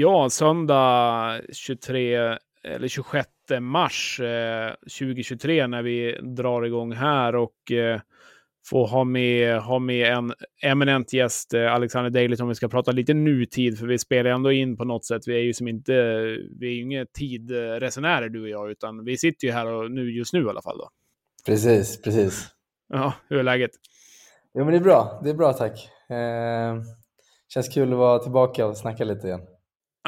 Ja, söndag 23 eller 26 mars eh, 2023 när vi drar igång här och eh, får ha med, ha med en eminent gäst, eh, Alexander Dalit, om vi ska prata lite nutid, för vi spelar ändå in på något sätt. Vi är ju som inte, vi är ju inga tidresenärer du och jag, utan vi sitter ju här och nu, just nu i alla fall. Då. Precis, precis. Ja, hur är läget? Jo, men det är bra. Det är bra, tack. Eh, känns kul att vara tillbaka och snacka lite igen.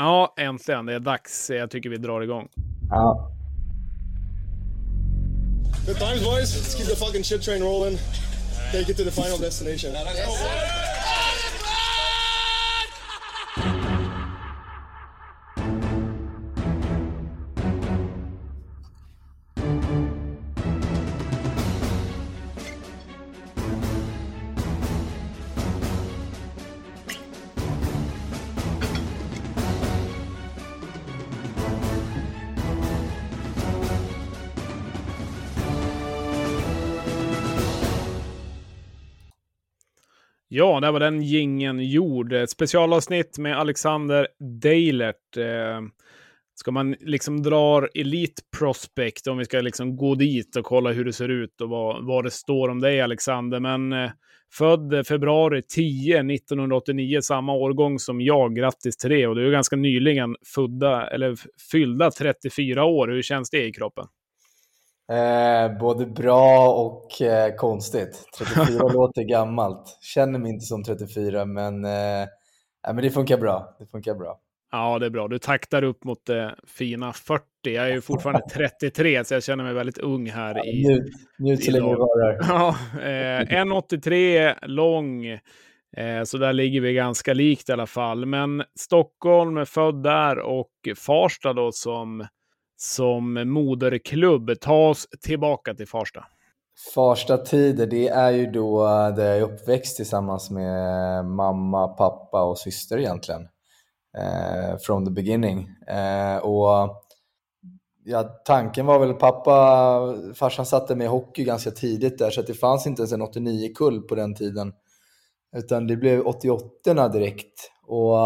Ja, äntligen. Det är dags. Jag tycker vi drar igång. Ja. Good times, boys. Let's keep the fucking shit train rolling. Take it to the final destination. Ja, där var den gingen gjord. Ett specialavsnitt med Alexander Deilert. Eh, ska man liksom dra Elite Prospect, om vi ska liksom gå dit och kolla hur det ser ut och vad, vad det står om dig, Alexander. Men eh, född februari 10, 1989, samma årgång som jag. Grattis till det. Och du är ganska nyligen födda, eller fyllda 34 år. Hur känns det i kroppen? Eh, både bra och eh, konstigt. 34 låter gammalt. Känner mig inte som 34, men, eh, men det funkar bra. Det funkar bra. Ja, det är bra. Du taktar upp mot det fina 40. Jag är ju fortfarande 33, så jag känner mig väldigt ung här. Ja, i, njut, njut så länge du varar. Ja, eh, 1,83 lång. Eh, så där ligger vi ganska likt i alla fall. Men Stockholm, född där och Farsta då som som moderklubb. Ta oss tillbaka till Farsta. Farsta tider, det är ju då där jag är uppväxt tillsammans med mamma, pappa och syster egentligen. Eh, from the beginning. Eh, och ja, tanken var väl pappa, farsan satte mig i hockey ganska tidigt där så det fanns inte ens en 89-kull på den tiden. Utan det blev 88 direkt. Och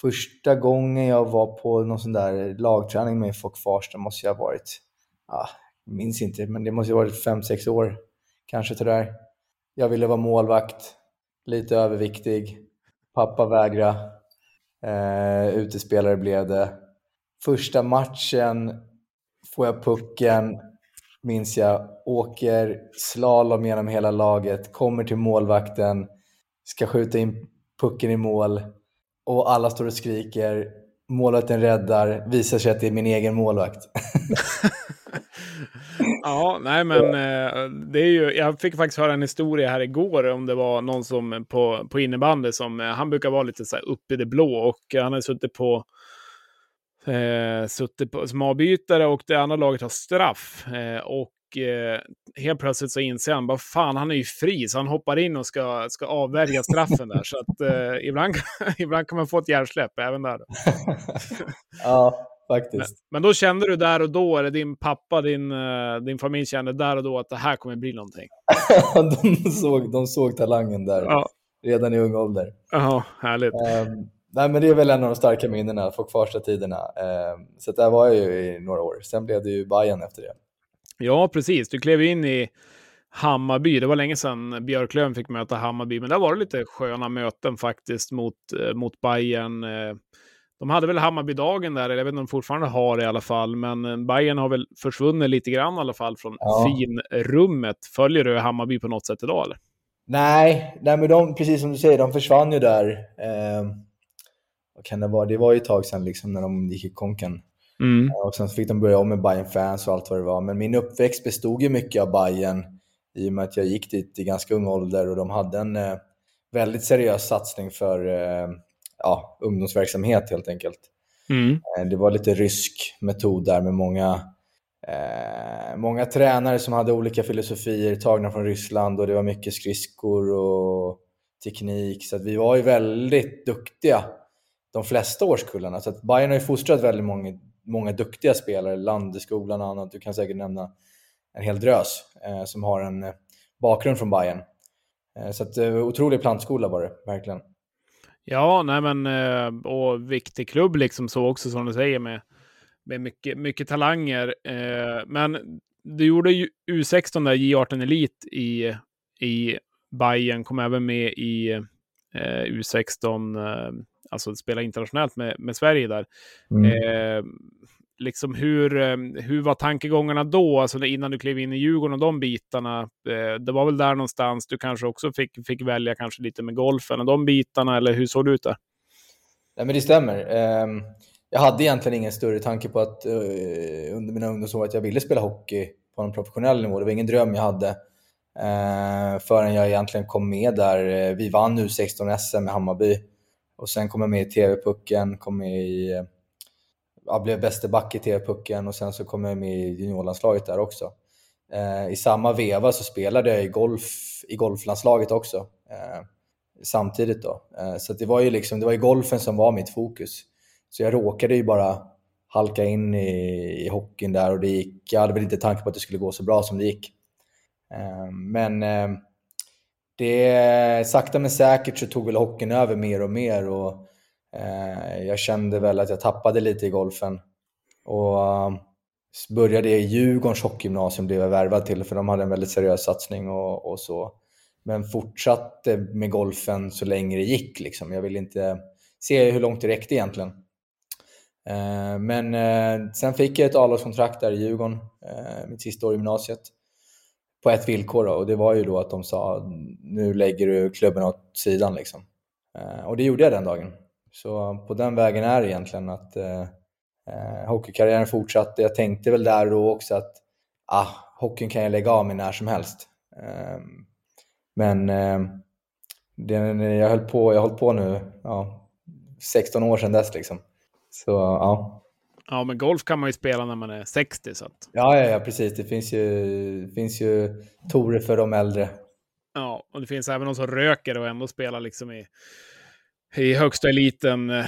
första gången jag var på någon sån där lagträning med Fock Farsta måste jag ha varit, ja, minns inte, men det måste ha varit 5-6 år kanske till där. Jag ville vara målvakt, lite överviktig, pappa vägra, eh, utespelare blev det. Första matchen får jag pucken, minns jag, åker slalom genom hela laget, kommer till målvakten, ska skjuta in pucken i mål och alla står och skriker. Målvakten räddar, visar sig att det är min egen målvakt. ja, nej men eh, det är ju, jag fick faktiskt höra en historia här igår om det var någon som på, på innebandy som, eh, han brukar vara lite så här upp i det blå och han har suttit på eh, suttit på, som avbytare och det andra laget har straff. Eh, och eh, helt plötsligt så inser han bara fan, han är ju fri, så han hoppar in och ska, ska avvärja straffen där. Så att eh, ibland, ibland kan man få ett hjärnsläpp även där. ja, faktiskt. Men, men, då kände du där och då, eller din pappa, din, uh, din familj kände där och då att det här kommer bli någonting? de, såg, de såg talangen där ja. redan i ung ålder. Ja, härligt. Um, nej, men det är väl en av de starka minnena, från kvarsta tiderna. Um, så där var jag ju i några år. Sen blev det ju Bayern efter det. Ja, precis. Du klev in i Hammarby. Det var länge sedan Björklöven fick möta Hammarby, men där var det lite sköna möten faktiskt mot, eh, mot Bayern. Eh, de hade väl Hammarbydagen där, eller jag vet inte om de fortfarande har det i alla fall, men eh, Bayern har väl försvunnit lite grann i alla fall från ja. finrummet. Följer du Hammarby på något sätt idag eller? Nej, nej men de, precis som du säger, de försvann ju där. Eh, vad kan det vara? Det var ju ett tag sedan liksom, när de gick i konken. Mm. Och sen fick de börja om med Bayern fans och allt vad det var. Men min uppväxt bestod ju mycket av Bayern i och med att jag gick dit i ganska ung ålder och de hade en eh, väldigt seriös satsning för eh, ja, ungdomsverksamhet helt enkelt. Mm. Eh, det var lite rysk metod där med många, eh, många tränare som hade olika filosofier tagna från Ryssland och det var mycket skridskor och teknik. Så vi var ju väldigt duktiga de flesta årskullarna. Så att Bayern har ju fostrat väldigt många många duktiga spelare, Landeskolan och annat. Du kan säkert nämna en hel drös eh, som har en eh, bakgrund från Bayern. Eh, så att, eh, otrolig plantskola var det, verkligen. Ja, nej men eh, och viktig klubb liksom så också som du säger med, med mycket, mycket talanger. Eh, men du gjorde ju U16 där, J18 Elit i, i Bayern, kom även med i eh, U16, eh, alltså spela internationellt med, med Sverige där. Mm. Eh, liksom hur, eh, hur var tankegångarna då, alltså innan du klev in i Djurgården och de bitarna? Eh, det var väl där någonstans du kanske också fick, fick välja kanske lite med golfen och de bitarna, eller hur såg det ut där? Nej, men det stämmer. Ehm, jag hade egentligen ingen större tanke på att eh, under mina ungdomsår att jag ville spela hockey på en professionell nivå. Det var ingen dröm jag hade förrän jag egentligen kom med där. Vi vann U16 SM med Hammarby och sen kom jag med i TV-pucken, kom med i jag blev bäste back i TV-pucken och sen så kom jag med i juniorlandslaget där också. Eh, I samma veva så spelade jag i, golf, i golflandslaget också. Eh, samtidigt då. Eh, så det var ju liksom, det var ju golfen som var mitt fokus. Så jag råkade ju bara halka in i, i hockeyn där och det gick, jag hade väl inte tanke på att det skulle gå så bra som det gick. Eh, men eh, det, sakta men säkert så tog väl hockeyn över mer och mer och Eh, jag kände väl att jag tappade lite i golfen. Och så började i Djurgårdens hockeygymnasium blev jag värvad till för de hade en väldigt seriös satsning och, och så. Men fortsatte med golfen så länge det gick. Liksom. Jag ville inte se hur långt det räckte egentligen. Eh, men eh, sen fick jag ett A-lagskontrakt där i Djurgården, eh, mitt sista år i gymnasiet. På ett villkor då, och det var ju då att de sa nu lägger du klubben åt sidan. Liksom. Eh, och det gjorde jag den dagen. Så på den vägen är det egentligen att eh, eh, hockeykarriären fortsatte. Jag tänkte väl där då också att ah, hockeyn kan jag lägga av med när som helst. Eh, men eh, det, jag höll på, jag har hållit på nu ja, 16 år sedan dess liksom. Så ja. Ja, men golf kan man ju spela när man är 60. Så att... ja, ja, ja, precis. Det finns ju, finns ju torer för de äldre. Ja, och det finns även de som röker och ändå spelar liksom i i högsta eliten, eh,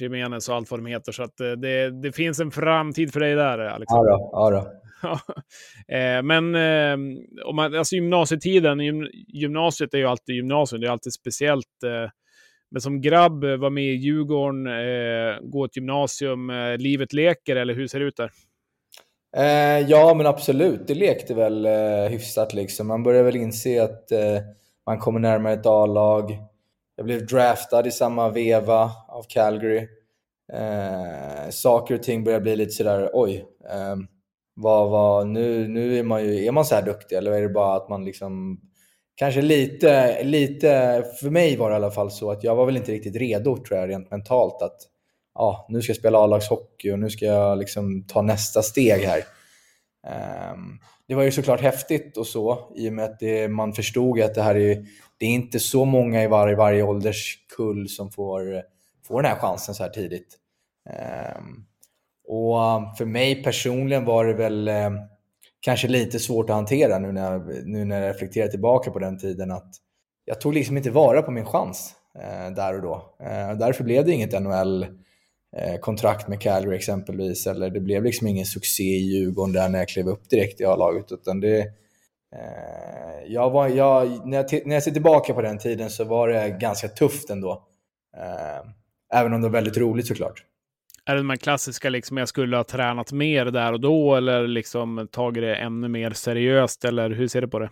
Jimenez och allt vad de heter. Så att eh, det, det finns en framtid för dig där, Alexander. Ja, då, ja, då. Eh, men om man, alltså gymnasietiden, gymnasiet är ju alltid gymnasium, det är alltid speciellt. Men som grabb, eh, var med i Djurgården, eh, gå ett gymnasium, eh, livet leker, eller hur ser det ut där? ja, men absolut. Det lekte väl hyfsat liksom. Man börjar väl inse att man kommer närmare ett A-lag. Jag blev draftad i samma veva av Calgary. Eh, saker och ting börjar bli lite sådär, oj, eh, vad, vad, nu, nu är man ju, är man så här duktig eller är det bara att man liksom Kanske lite, lite, för mig var det i alla fall så att jag var väl inte riktigt redo tror jag rent mentalt att ja, nu ska jag spela A-lagshockey och nu ska jag liksom ta nästa steg här. Um, det var ju såklart häftigt och så i och med att det, man förstod att det här är, det är inte så många i varje, varje ålderskull som får, får den här chansen så här tidigt. Um, och för mig personligen var det väl eh, kanske lite svårt att hantera nu när, jag, nu när jag reflekterar tillbaka på den tiden att jag tog liksom inte vara på min chans eh, där och då. Eh, därför blev det inget NHL Eh, kontrakt med Calgary exempelvis. Eller det blev liksom ingen succé i Djurgården där när jag klev upp direkt i A-laget. Utan det, eh, jag var, jag, när, jag, när jag ser tillbaka på den tiden så var det ganska tufft ändå. Eh, även om det var väldigt roligt såklart. Är det de här klassiska, liksom, jag skulle ha tränat mer där och då eller liksom tagit det ännu mer seriöst? Eller hur ser du på det?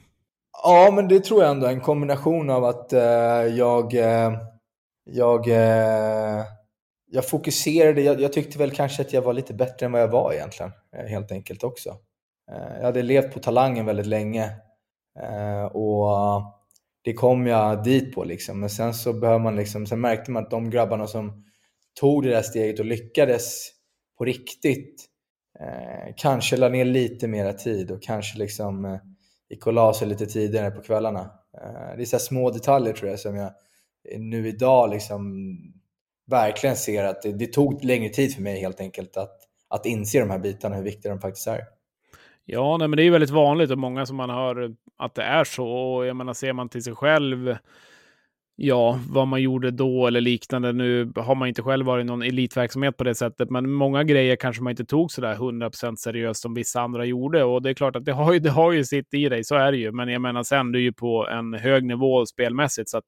Ja, men det tror jag ändå. En kombination av att eh, jag, eh, jag eh, jag fokuserade, jag, jag, tyckte väl kanske att jag var lite bättre än vad jag var egentligen, eh, helt enkelt också. Eh, jag hade levt på talangen väldigt länge eh, och det kom jag dit på liksom. Men sen så behöver man liksom, sen märkte man att de grabbarna som tog det där steget och lyckades på riktigt eh, kanske la ner lite mera tid och kanske liksom eh, gick och la sig lite tidigare på kvällarna. Eh, det är så små detaljer tror jag som jag nu idag liksom verkligen ser att det, det, tog längre tid för mig helt enkelt att, att inse de här bitarna, hur viktiga de faktiskt är. Ja, nej, men det är väldigt vanligt och många som man hör att det är så. Och jag menar, ser man till sig själv ja, vad man gjorde då eller liknande. Nu har man inte själv varit någon elitverksamhet på det sättet, men många grejer kanske man inte tog så där 100% seriöst som vissa andra gjorde. Och det är klart att det har ju, det har ju sitt i dig, så är det ju. Men jag menar, sen du är ju på en hög nivå spelmässigt, så att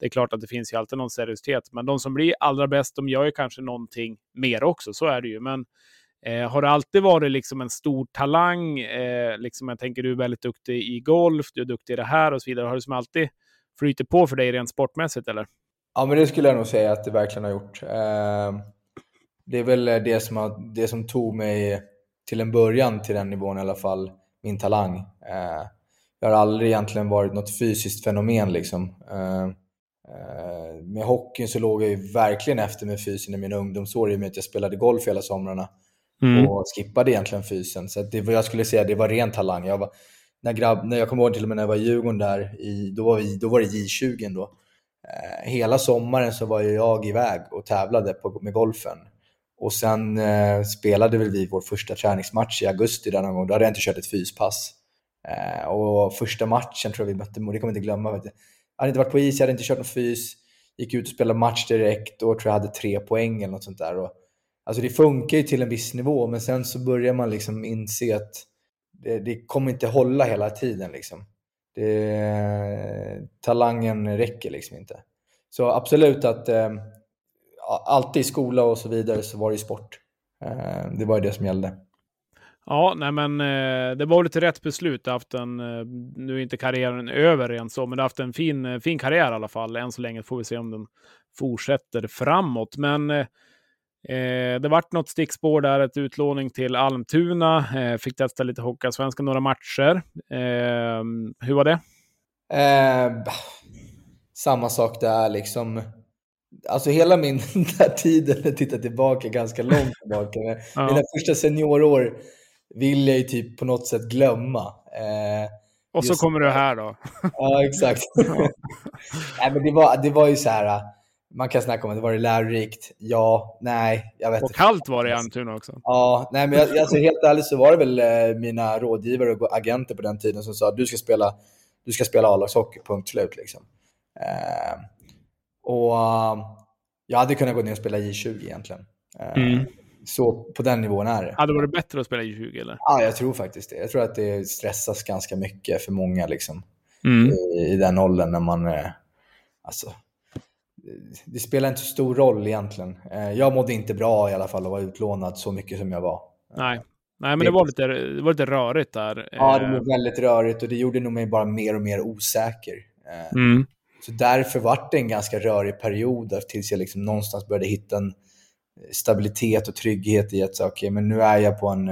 det är klart att det finns ju alltid någon seriositet. Men de som blir allra bäst, de gör ju kanske någonting mer också, så är det ju. Men Eh, har det alltid varit liksom en stor talang? Eh, liksom jag tänker du är väldigt duktig i golf, du är duktig i det här och så vidare. Har det som alltid flyter på för dig rent sportmässigt eller? Ja, men det skulle jag nog säga att det verkligen har gjort. Eh, det är väl det som, har, det som tog mig till en början till den nivån i alla fall, min talang. Eh, jag har aldrig egentligen varit något fysiskt fenomen liksom. Eh, eh, med hockeyn så låg jag ju verkligen efter med fysen i mina ungdomsår i och med att jag spelade golf hela somrarna. Mm. Och skippade egentligen fysen. Så det jag skulle säga det var ren talang. Jag var, när, grabb, när jag kommer ihåg till och med när jag var i Djurgården där, i, då, var vi, då var det J20 då. Eh, hela sommaren så var jag iväg och tävlade på, med golfen. Och sen eh, spelade väl vi vår första träningsmatch i augusti där någon gång. Då hade jag inte kört ett fyspass. Eh, och första matchen tror jag vi mötte, det kommer jag inte glömma. Vet jag. Jag hade inte varit på is, jag hade inte kört någon fys. Gick ut och spelade match direkt och tror jag hade tre poäng eller något sånt där. Och, alltså det funkar ju till en viss nivå, men sen så börjar man liksom inse att det, det kommer inte hålla hela tiden. Liksom. Det, talangen räcker liksom inte. Så absolut att eh, alltid i skola och så vidare så var det ju sport. Eh, det var ju det som gällde. Ja, nej men eh, det var lite rätt beslut. Du haft en, eh, nu är inte karriären över än så, men du har haft en fin, eh, fin karriär i alla fall. Än så länge får vi se om den fortsätter framåt. Men eh, eh, det vart något stickspår där, ett utlåning till Almtuna. Eh, fick testa lite Hockeyallsvenskan, några matcher. Eh, hur var det? Eh, samma sak där liksom. Alltså hela min där tiden, jag tittar tillbaka ganska långt tillbaka. Ja. Mina första seniorår vill jag ju typ på något sätt glömma. Eh, och så kommer du här då. ja, exakt. Nej, men det, var, det var ju så här man kan snacka om att det var lärorikt. Ja, nej, jag vet Och kallt var det i Almtuna också. Ja, nej, men jag, alltså, helt ärligt så var det väl eh, mina rådgivare och agenter på den tiden som sa att du ska spela, du ska spela A-lagshockey, punkt slut. Liksom. Eh, och uh, jag hade kunnat gå ner och spela J20 egentligen. Eh, mm. Så på den nivån är det. Hade det varit bättre att spela J20 eller? Ja, jag tror faktiskt det. Jag tror att det stressas ganska mycket för många liksom, mm. i, i, den åldern när man... Eh, alltså, det spelar inte så stor roll egentligen. Eh, jag mådde inte bra i alla fall att vara utlånad så mycket som jag var. Nej, Nej men det var, lite, det var lite rörigt där. Ja, det var eh. väldigt rörigt och det gjorde nog mig bara mer och mer osäker. Eh, mm. Så därför var det en ganska rörig period tills jag liksom någonstans började hitta en stabilitet och trygghet i att säga, okay, men nu är jag på en,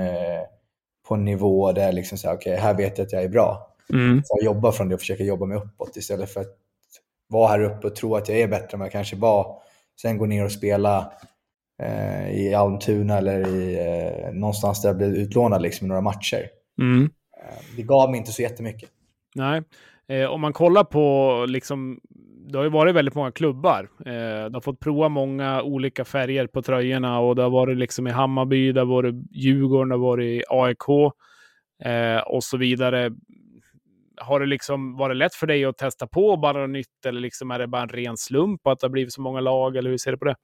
på en nivå där liksom, så, okay, här vet jag att jag är bra. Mm. Så jag jobbar från det och försöker jobba mig uppåt istället för att vara här uppe och tro att jag är bättre än vad jag kanske var. Sen gå ner och spela eh, i Almtuna eller i, eh, någonstans där jag blev utlånad liksom, i några matcher. Mm. Eh, det gav mig inte så jättemycket. Nej. Eh, om man kollar på, liksom, det har ju varit väldigt många klubbar. Eh, du har fått prova många olika färger på tröjorna och det har varit liksom i Hammarby, det har varit Djurgården, det har varit AIK eh, och så vidare har det liksom varit lätt för dig att testa på bara något nytt eller liksom är det bara en ren slump att det har blivit så många lag? Eller hur ser du på det?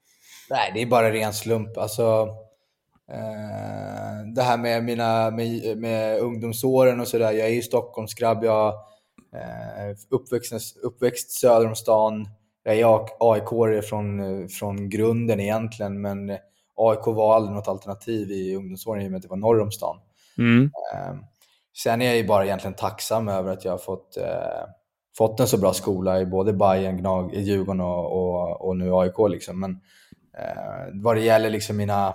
Nej, det är bara ren slump. Alltså, eh, det här med mina med, med ungdomsåren och sådär. Jag är ju Stockholmsgrabb. Jag är eh, uppväxt, uppväxt söder om stan. Jag är aik från, från grunden egentligen, men AIK var aldrig något alternativ i ungdomsåren i och med att det var norr om stan. Mm. Eh, Sen är jag ju bara egentligen tacksam över att jag har fått, eh, fått en så bra skola i både Bayern, Gnag, Djurgården och, och, och nu AIK. Liksom. Men eh, vad det gäller liksom mina,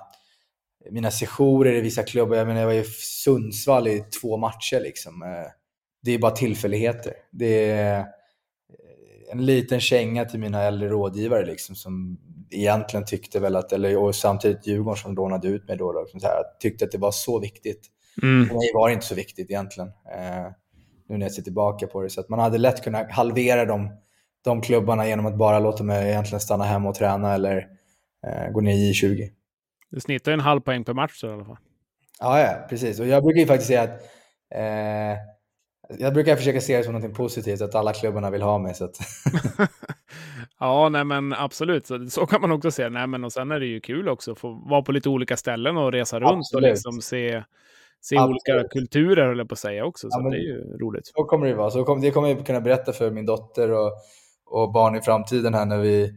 mina sessioner i vissa klubbar, jag menar jag var i Sundsvall i två matcher. Liksom. Eh, det är bara tillfälligheter. Det är eh, en liten känga till mina äldre rådgivare liksom, som egentligen tyckte väl att, eller, och samtidigt Djurgården som lånade ut mig då, då liksom så här, tyckte att det var så viktigt Mm. För mig var det inte så viktigt egentligen. Eh, nu när jag ser tillbaka på det. Så att man hade lätt kunnat halvera de, de klubbarna genom att bara låta mig egentligen stanna hemma och träna eller eh, gå ner i J20. Du snittar en halv poäng per match i alla fall. Ja, ja, precis. Och jag brukar ju faktiskt säga att eh, jag brukar försöka se det som något positivt, att alla klubbarna vill ha mig. Så att Ja, nej men absolut. Så, så kan man också se. Nej, men och sen är det ju kul också att få vara på lite olika ställen och resa runt Absolut. och liksom se, se Absolut. olika kulturer, höll jag på att säga också. Så Ja, men- det är ju roligt. Så kommer det vara. Så kom, det kommer jag kunna berätta för min dotter och, och barn i framtiden här när vi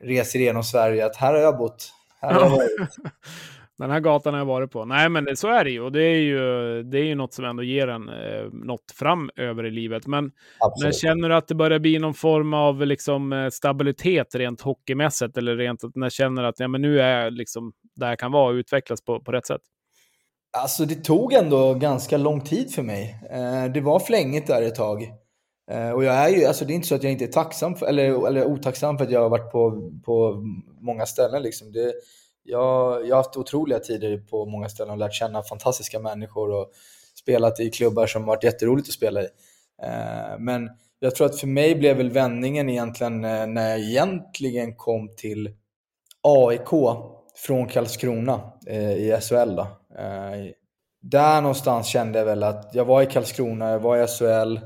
reser igenom Sverige att här har jag bott. Här har jag varit. Den här gatan har jag varit på. Nej, men det, så är det ju. Och det är ju, det är ju något som ändå ger en eh, något framöver i livet. Men Absolut. känner du att det börjar bli någon form av liksom, eh, stabilitet rent hockeymässigt? Eller rent att när känner du att ja, men nu är jag liksom där jag kan vara och utvecklas på, på rätt sätt? Alltså det tog ändå ganska lång tid för mig. Eh, det var flängigt där ett tag. Eh, och jag är ju, alltså det är inte så att jag inte är tacksam för, eller, eller otacksam för att jag har varit på, på många ställen. Liksom. Det, jag, jag har haft otroliga tider på många ställen och lärt känna fantastiska människor och spelat i klubbar som varit jätteroligt att spela i. Eh, men jag tror att för mig blev väl vändningen egentligen när jag egentligen kom till AIK från Karlskrona i SHL. Då. Eh, där någonstans kände jag väl att jag var i Karlskrona, jag var i SHL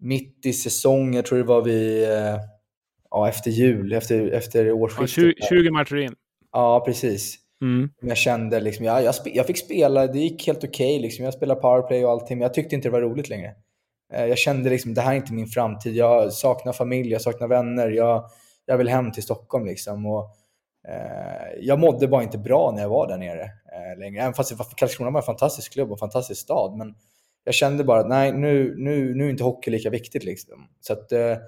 mitt i säsongen, jag tror det var vi eh, ja, efter jul, efter, efter Ja, årsskiftet. 20, 20 matcher in. Ja, precis. Mm. Men jag kände liksom, ja, jag, spe, jag fick spela, det gick helt okej. liksom. Jag spelade powerplay och allting, men jag tyckte inte det var roligt längre. Eh, Jag kände liksom, det här är inte min framtid. Jag saknar familj, jag saknar vänner. Jag, jag vill hem till Stockholm liksom. Och, Eh, jag mådde bara inte bra när jag var där nere eh, längre. Även fast Karlskrona var en fantastisk klubb och en fantastisk stad. Men jag kände bara att nej, nu, nu, nu är inte hockey lika viktigt. Liksom. Så att, eh, eh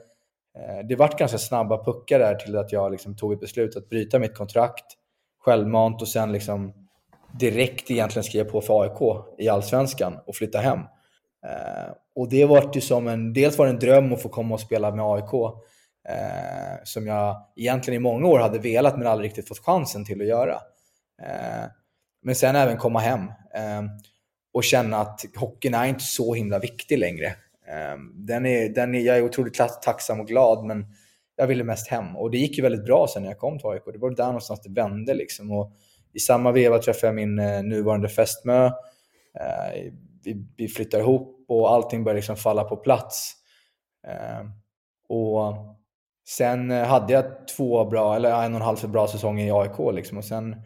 det vart ganska snabba puckar där till att jag liksom tog ett beslut att bryta mitt kontrakt självmant och sen liksom direkt egentligen skriva på för AIK i Allsvenskan och flytta hem. Eh, och det vart ju som en, dels var det en dröm att få komma och spela med AIK eh, som jag egentligen i många år hade velat men aldrig riktigt fått chansen till att göra. Eh, men sen även komma hem eh, och känna att hockeyn är inte så himla viktig längre. Eh, den är, den är, jag är otroligt tacksam och glad men jag ville mest hem. Och det gick ju väldigt bra sen när jag kom till AIK. Det var där någonstans det vände. Liksom. Och I samma veva träffade jag min eh, nuvarande fästmö. Eh, vi, vi flyttar ihop och allting börjar liksom falla på plats. Eh, och sen eh, hade jag två bra, eller en och en halv för bra säsonger i AIK. Liksom. Och sen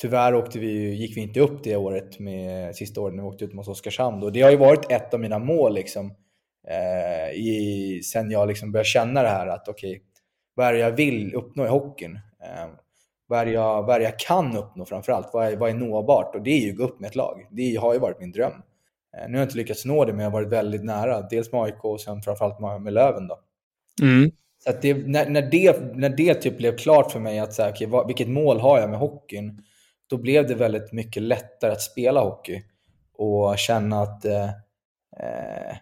tyvärr åkte vi, gick vi inte upp det året, med, sista året när vi åkte ut mot Oskarshamn. Och det har ju varit ett av mina mål liksom, eh, i, sen jag liksom började känna det här att okej, vad är det jag vill uppnå i hockeyn? Eh, vad, är det jag, vad är det jag kan uppnå framförallt? Vad är, vad är nåbart? Och det är ju att gå upp med ett lag. Det har ju varit min dröm. Eh, nu har jag inte lyckats nå det, men jag har varit väldigt nära. Dels med AIK och sen framförallt med Löven. Då. Mm. Så att det, när, när det, när det typ blev klart för mig att så här, okay, vad, vilket mål har jag med hockeyn? Då blev det väldigt mycket lättare att spela hockey och känna att eh, eh,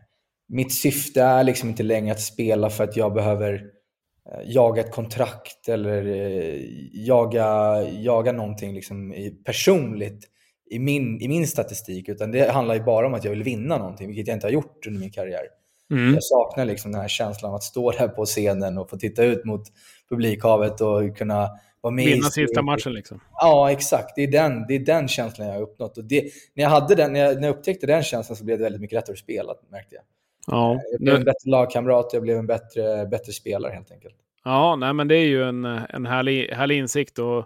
mitt syfte är liksom inte längre att spela för att jag behöver eh, jaga ett kontrakt eller eh, jaga, jaga någonting liksom i, personligt i min, i min statistik. Utan det handlar ju bara om att jag vill vinna någonting, vilket jag inte har gjort under min karriär. Mm. Jag saknar liksom den här känslan av att stå där på scenen och få titta ut mot publikhavet och kunna vara med Vinna sista matchen liksom. Ja, exakt. Det är den, det är den känslan jag har uppnått. Och det, när, jag hade den, när, jag, när jag upptäckte den känslan så blev det väldigt mycket lättare att spela, märkte jag. Ja. Jag blev en bättre lagkamrat, jag blev en bättre, bättre spelare helt enkelt. ja, nej, men det är ju en, en härlig, härlig insikt. Och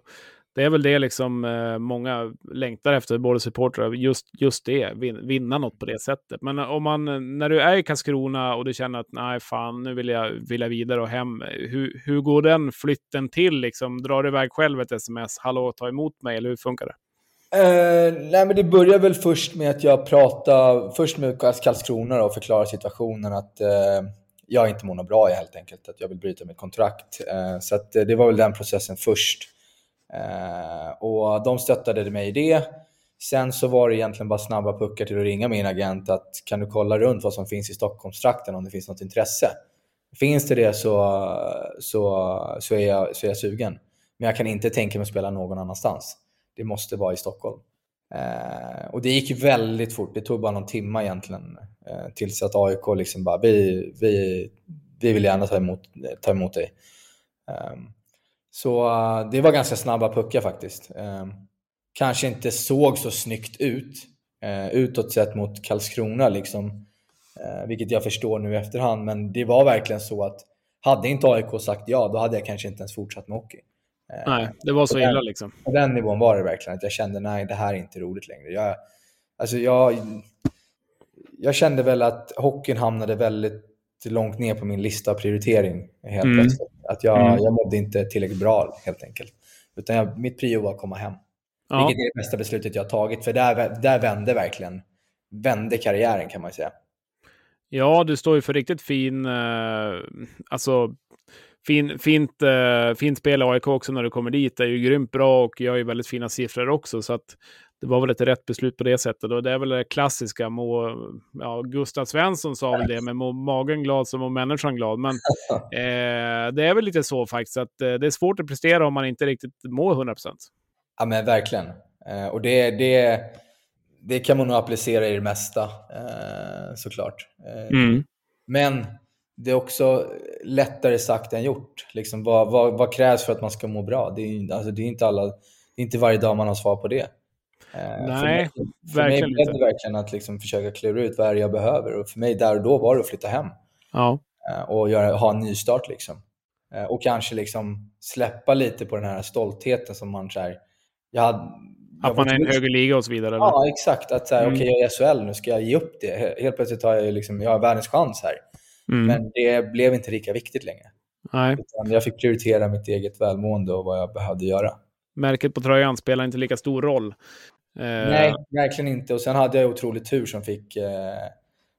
det är väl det liksom eh, många längtar efter, både supportrar, just, just det, vin, vinna något på det sättet. Men eh, om man, eh, när du är i Karlskrona och du känner att nej, fan, nu vill jag, vill jag vidare och hem. Eh, hur, hur går den flytten till? Liksom? Drar du iväg själv ett sms? Hallå, ta emot mig, eller hur funkar det? Uh, nej, men det börjar väl först med att jag pratar först med Karlskrona och förklarar situationen att uh, jag inte mår något bra helt enkelt. Att jag vill bryta mitt kontrakt. Uh, så att, det var väl den processen först. Eh, och de stöttade mig i det. Sen så var det egentligen bara snabba puckar till att ringa min agent att kan du kolla runt vad som finns i Stockholmstrakten om det finns något intresse. Finns det det så, så, så, är jag, så är jag sugen. Men jag kan inte tänka mig att spela någon annanstans. Det måste vara i Stockholm. Eh, och det gick väldigt fort. Det tog bara någon timma egentligen. Eh, tills att AIK liksom bara, vi, vi, vi vill gärna ta emot, ta emot dig. Eh, så eh, det var ganska snabba puckar faktiskt. Eh, kanske inte såg så snyggt ut eh, utåt sett mot Karlskrona liksom. Eh, vilket jag förstår nu i efterhand. Men det var verkligen så att hade inte AIK sagt ja, då hade jag kanske inte ens fortsatt med hockey. Nej, det var så illa liksom. På den nivån var det verkligen, att jag kände nej, det här är inte roligt längre. Jag, alltså jag, jag kände väl att hockeyn hamnade väldigt långt ner på min lista av prioritering helt mm. plötsligt. Att jag, mm. jag mådde inte tillräckligt bra helt enkelt. Utan jag, mitt prio var att komma hem. Ja. Vilket är det bästa beslutet jag har tagit, för där, där vände verkligen vände karriären kan man säga. Ja, du står ju för riktigt fin, eh, alltså fin, fint, eh, fint spel i AIK också när du kommer dit. Det är ju grymt bra och gör ju väldigt fina siffror också. Så att det var väl ett rätt beslut på det sättet. Och det är väl det klassiska. Må, ja, Gustav Svensson sa väl det, men må magen glad så må människan glad. Men eh, det är väl lite så faktiskt, att eh, det är svårt att prestera om man inte riktigt mår 100%. Ja, men verkligen. Eh, och det, det, det kan man nog applicera i det mesta, eh, såklart. Eh, mm. Men det är också lättare sagt än gjort. Liksom, vad, vad, vad, krävs för att man ska må bra? Det är, alltså, det är, inte, alla, det är inte varje dag man har svar på det. Eh, Nej, för mig, för verkligen mig blev det verkligen att liksom försöka klura ut vad det är jag behöver. Och för mig där och då var det att flytta hem. Ja. Eh, och göra, ha en nystart. Liksom. Eh, och kanske liksom släppa lite på den här stoltheten som man så här, jag hade, att man är en högre liga och så vidare? Eller? Ja, exakt. Att så här, mm. okej, okay, jag är SHL, nu ska jag ge upp det. Helt plötsligt har jag, liksom, jag har världens chans här. Mm. Men det blev inte lika viktigt längre. Nej. Utan jag fick prioritera mitt eget välmående och vad jag behövde göra. Märket på tröjan spelar inte lika stor roll. Eh... Nej, verkligen inte. Och sen hade jag otroligt tur som fick, eh,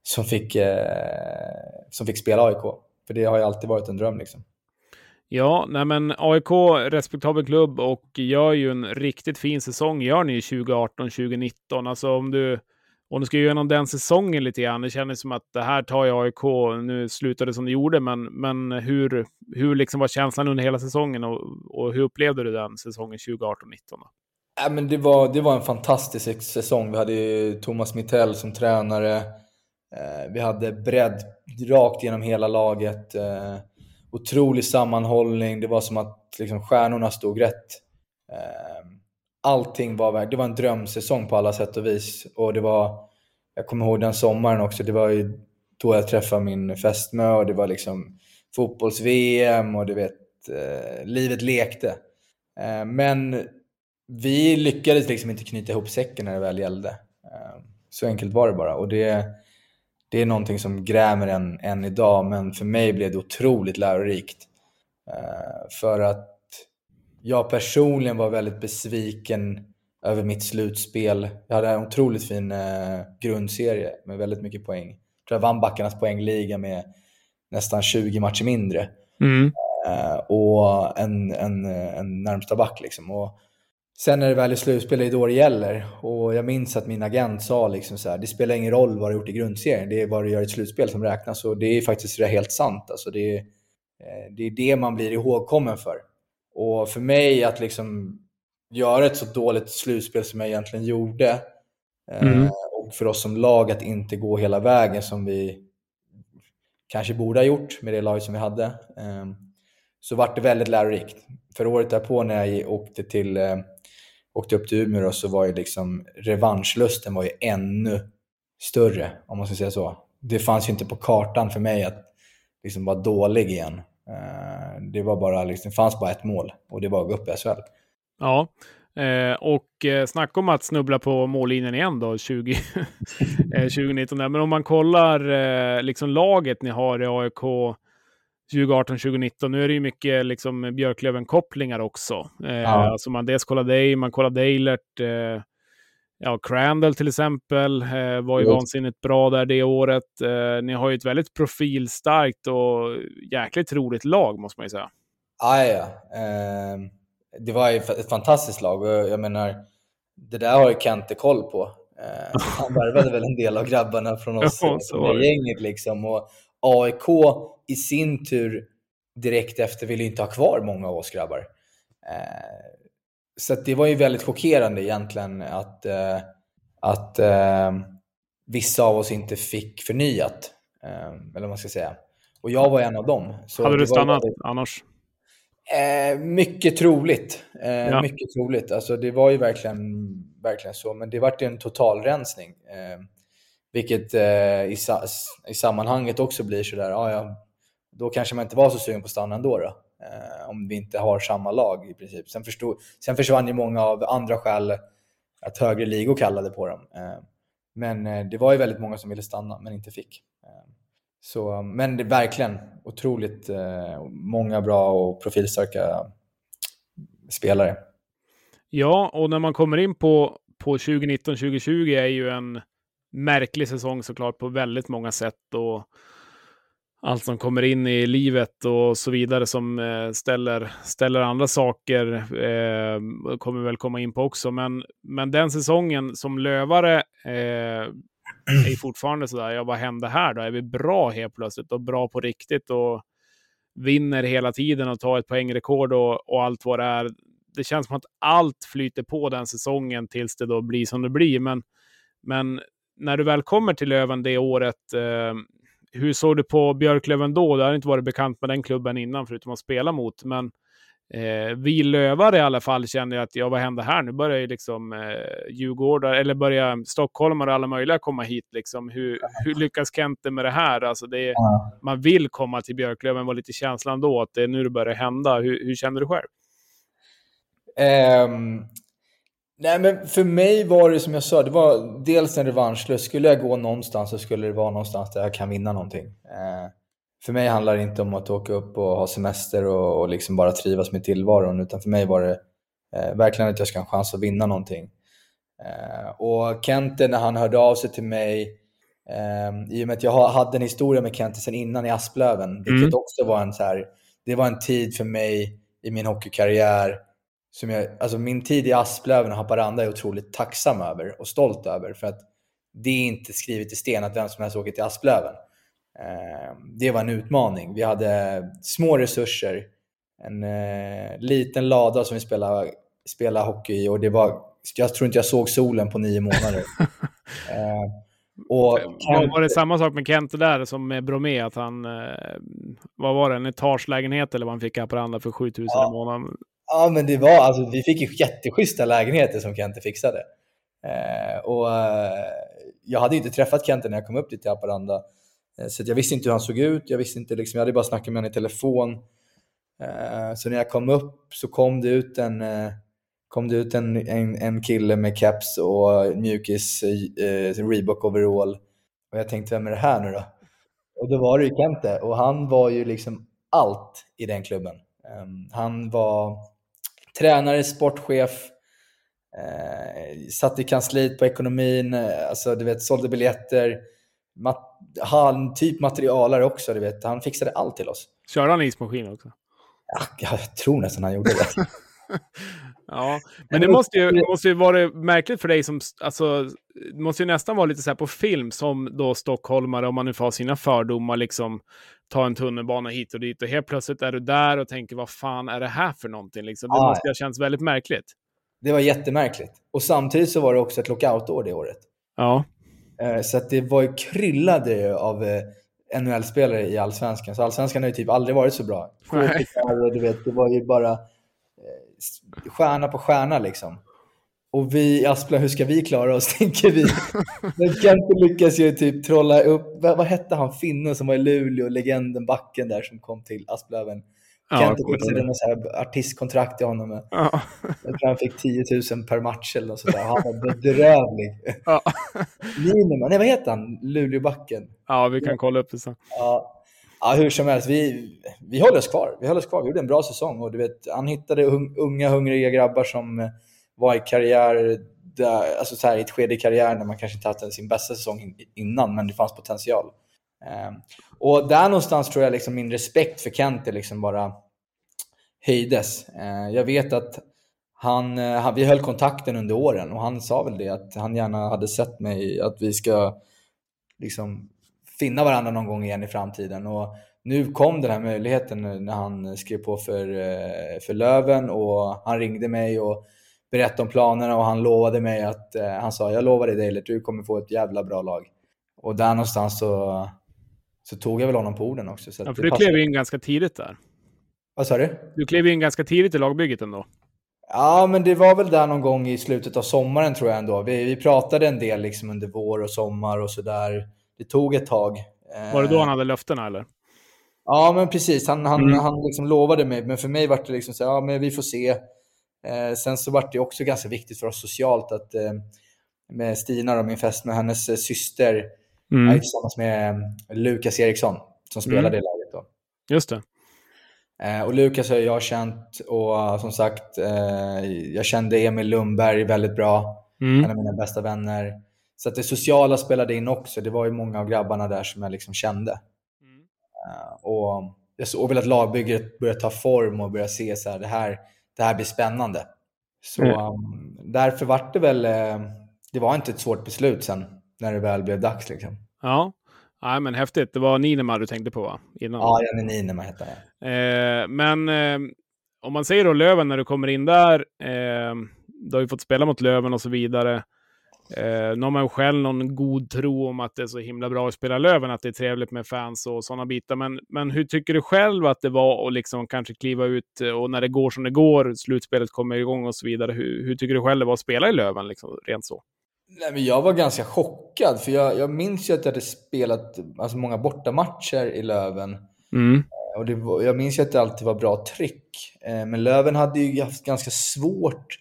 som fick, eh, som fick spela AIK. För det har ju alltid varit en dröm. Liksom. Ja, nej men AIK, respektabel klubb och gör ju en riktigt fin säsong, gör ni 2018-2019. Alltså om du, om du ska igenom den säsongen lite grann, det kändes som att det här tar jag AIK, nu slutade det som det gjorde, men, men hur, hur liksom var känslan under hela säsongen och, och hur upplevde du den säsongen 2018-19? Ja, men det, var, det var en fantastisk säsong. Vi hade Thomas Mittell som tränare. Eh, vi hade bredd rakt genom hela laget. Eh, otrolig sammanhållning. Det var som att liksom, stjärnorna stod rätt. Eh, Allting var Det var en drömsäsong på alla sätt och vis. Och det var, jag kommer ihåg den sommaren också. Det var ju då jag träffade min fästmö och det var liksom fotbolls-VM och du vet, eh, livet lekte. Eh, men vi lyckades liksom inte knyta ihop säcken när det väl gällde. Eh, så enkelt var det bara. Och det, det är någonting som grämer en än idag, men för mig blev det otroligt lärorikt. Eh, för att jag personligen var väldigt besviken över mitt slutspel. Jag hade en otroligt fin eh, grundserie med väldigt mycket poäng. Jag tror jag vann backarnas poängliga med nästan 20 matcher mindre. Mm. Eh, och en, en, en närmsta back. Liksom. Och Sen när det väl är slutspel, det är då det gäller. Och jag minns att min agent sa liksom så här, det spelar ingen roll vad du gjort i grundserien, det är vad du gör i ett slutspel som räknas. Och det är faktiskt helt sant. Alltså det, är, eh, det är det man blir ihågkommen för. Och för mig att liksom göra ett så dåligt slutspel som jag egentligen gjorde, eh, mm. och för oss som lag att inte gå hela vägen som vi kanske borde ha gjort med det lag som vi hade, eh, så vart det väldigt lärorikt. För året därpå när jag åkte till åkte upp till Umeå så var ju liksom revanschlusten var ju ännu större, om man ska säga så. Det fanns ju inte på kartan för mig att liksom vara dålig igen. Eh, det var bara liksom, det fanns bara ett mål och det var att gå upp i SHL. Ja, eh, och eh, snacka om att snubbla på mållinjen igen då, 20, 2019. Men om man kollar liksom laget ni har i AIK 2018, 2019. Nu är det ju mycket liksom Björklöven-kopplingar också. Ja. Alltså man dels kollar dig, man kollar Deilert. Eh, ja, Crandall till exempel eh, var ju mm. vansinnigt bra där det året. Eh, ni har ju ett väldigt profilstarkt och jäkligt roligt lag måste man ju säga. Ja, ja. Eh, det var ju ett fantastiskt lag och jag menar, det där har ju Kente koll på. Eh, han värvade väl en del av grabbarna från oss ja, från gänget liksom. Och AIK i sin tur direkt efter ville inte ha kvar många av oss grabbar. Eh, så det var ju väldigt chockerande egentligen att, eh, att eh, vissa av oss inte fick förnyat. eller vad man ska säga. Och jag var en av dem. Så Hade du stannat väldigt... annars? mycket troligt. ja. Mycket troligt. Alltså, det var ju verkligen, verkligen så. Men det vart en totalrensning. vilket i, i sammanhanget också blir sådär, ja, ja, då kanske man inte var så sugen på att stanna ändå. Då, eh, om vi inte har samma lag i princip. Sen, förstod, sen försvann ju många av andra skäl att högre ligor kallade på dem. Eh, men eh, det var ju väldigt många som ville stanna men inte fick. Eh, så, men det är verkligen otroligt eh, många bra och profilstarka spelare. Ja, och när man kommer in på, på 2019-2020 är ju en märklig säsong såklart på väldigt många sätt. Och allt som kommer in i livet och så vidare som eh, ställer, ställer andra saker eh, kommer väl komma in på också. Men, men den säsongen som lövare eh, är fortfarande sådär, ja vad hände här då? Är vi bra helt plötsligt och bra på riktigt och vinner hela tiden och tar ett poängrekord och, och allt vad det är. Det känns som att allt flyter på den säsongen tills det då blir som det blir. Men, men när du väl kommer till Löven det året, eh, hur såg du på Björklöven då? Du har inte varit bekant med den klubben innan, förutom att spela mot. Men eh, vi lövare i alla fall kände att, ja vad hände här? Nu börjar ju liksom eh, Djurgårdar, eller börjar stockholmare och alla möjliga komma hit. Liksom. Hur, hur lyckas Kente med det här? Alltså det är, Man vill komma till Björklöven, var lite känslan då att det är nu det börjar hända. Hur, hur kände du själv? Um, Nej, men för mig var det som jag sa, det var dels en revanschlust. Skulle jag gå någonstans så skulle det vara någonstans där jag kan vinna någonting. Eh, för mig handlar det inte om att åka upp och ha semester och, och liksom bara trivas med tillvaron, utan för mig var det eh, verkligen att jag ska ha en chans att vinna någonting. Eh, och Kente, när han hörde av sig till mig, eh, i och med att jag hade en historia med Kente sen innan i Asplöven, vilket mm. också var en så här, det var en tid för mig i min hockeykarriär som jag, alltså min tid i Asplöven och Haparanda är otroligt tacksam över och stolt över. För att det är inte skrivet i sten att vem som helst åker till Asplöven. Eh, det var en utmaning. Vi hade små resurser, en eh, liten lada som vi spelade, spelade hockey i och det var, jag tror inte jag såg solen på nio månader. eh, och Kent... Var det samma sak med Kente där som med Bromé? Att han, vad var det, en etagelägenhet eller vad han fick i Haparanda för 7000 ja. i månaden? Ja, men det var, alltså, vi fick ju jätteschyssta lägenheter som Kente fixade. Eh, och eh, jag hade inte träffat Kente när jag kom upp dit till Haparanda. Eh, så jag visste inte hur han såg ut. Jag visste inte, liksom, jag hade bara snackat med honom i telefon. Eh, så när jag kom upp så kom det ut en, eh, kom det ut en, en, en kille med keps och mjukis, eh, Reebok overall. Och jag tänkte, vem är det här nu då? Och då var det ju Kente och han var ju liksom allt i den klubben. Um, han var tränare, sportchef, eh, satt i kansliet på ekonomin, eh, alltså, du vet, sålde biljetter. Mat han, typ materialare också, du vet. Han fixade allt till oss. Körde han ismaskin också? Ja, jag tror nästan han gjorde det. ja, men det måste ju, måste ju vara märkligt för dig som, alltså, det måste ju nästan vara lite så här på film som då stockholmare, om man nu får ha sina fördomar, liksom ta en tunnelbana hit och dit och helt plötsligt är du där och tänker vad fan är det här för någonting? Liksom, det ah, måste ha känts väldigt märkligt. Det var jättemärkligt. Och samtidigt så var det också ett lockoutår det året. Ja. Eh, så att det var ju kryllade av eh, NHL-spelare i Allsvenskan. Så Allsvenskan har ju typ aldrig varit så bra. Du vet, det var ju bara eh, stjärna på stjärna liksom. Och vi i Aspla, hur ska vi klara oss, tänker vi. Men Kente lyckas ju typ trolla upp, vad, vad hette han, finnen som var i Luleå, legenden, backen där som kom till Asplöven. Ja, Kente fixade något artistkontrakt till honom. Ja. Jag tror han fick 10 000 per match eller något sådär. Han var bedrövlig. Ja. Minima, nej vad heter han, Luleåbacken? Ja, vi kan kolla upp det sen. Ja. Ja, hur som helst, vi, vi håller oss kvar. Vi håller oss kvar. Vi gjorde en bra säsong och du vet, han hittade unga, hungriga grabbar som vara i karriär, där, alltså så här, i ett skede i karriären när man kanske inte haft sin bästa säsong innan, men det fanns potential. Ehm, och där någonstans tror jag liksom min respekt för Kente liksom bara höjdes. Ehm, jag vet att han, eh, han, vi höll kontakten under åren och han sa väl det att han gärna hade sett mig, att vi ska liksom finna varandra någon gång igen i framtiden. Och nu kom den här möjligheten när han skrev på för, eh, för Löven och han ringde mig och berättade om planerna och han lovade mig att, eh, han sa jag lovar dig Deilert, du kommer få ett jävla bra lag. Och där någonstans så, så tog jag väl honom på orden också. Så ja, för du klev in ganska tidigt där. Vad sa du? Du klev in ganska tidigt i lagbygget ändå. Ja, men det var väl där någon gång i slutet av sommaren tror jag ändå. Vi, vi pratade en del liksom under vår och sommar och sådär. Det tog ett tag. Var det då han hade löftena eller? Ja, men precis. Han, han, Mm. han liksom lovade mig, men för mig var det liksom så ja men vi får se. Eh, sen så var det också ganska viktigt för oss socialt att eh, med Stina, då, min fästmö, hennes eh, syster, Mm. är tillsammans med Lukas Eriksson som spelade Mm. i laget då. Just det. Och Lukas har jag känt och som sagt, jag kände Emil Lundberg väldigt bra. Mm. En av mina bästa vänner. Så att det sociala spelade in också. Det var ju många av grabbarna där som jag liksom kände. Eh, och jag såg väl att lagbygget började ta form och började se så här, det här, det här blir spännande. Så Mm. um, därför var det väl, eh, det var inte ett svårt beslut sen när det väl blev dags liksom. Ja. Nej, men häftigt. Det var Ninema du tänkte på va? Innan. Ja, Janne Niinema heter han. Eh, men eh, om man säger då Löven när du kommer in där. Eh, du har ju fått spela mot Löven och så vidare. Eh, nu har man själv någon god tro om att det är så himla bra att spela Löven, att det är trevligt med fans och sådana bitar. Men, men hur tycker du själv att det var att liksom kanske kliva ut eh, och när det går som det går, slutspelet kommer igång och så vidare. Hur, hur tycker du själv det var att spela i Löven, liksom, rent så? Nej, men jag var ganska chockad, för jag, jag minns ju att jag hade spelat alltså, många bortamatcher i Löven. Mm. Och det var, jag minns ju att det alltid var bra tryck. Eh, men Löven hade ju haft ganska svårt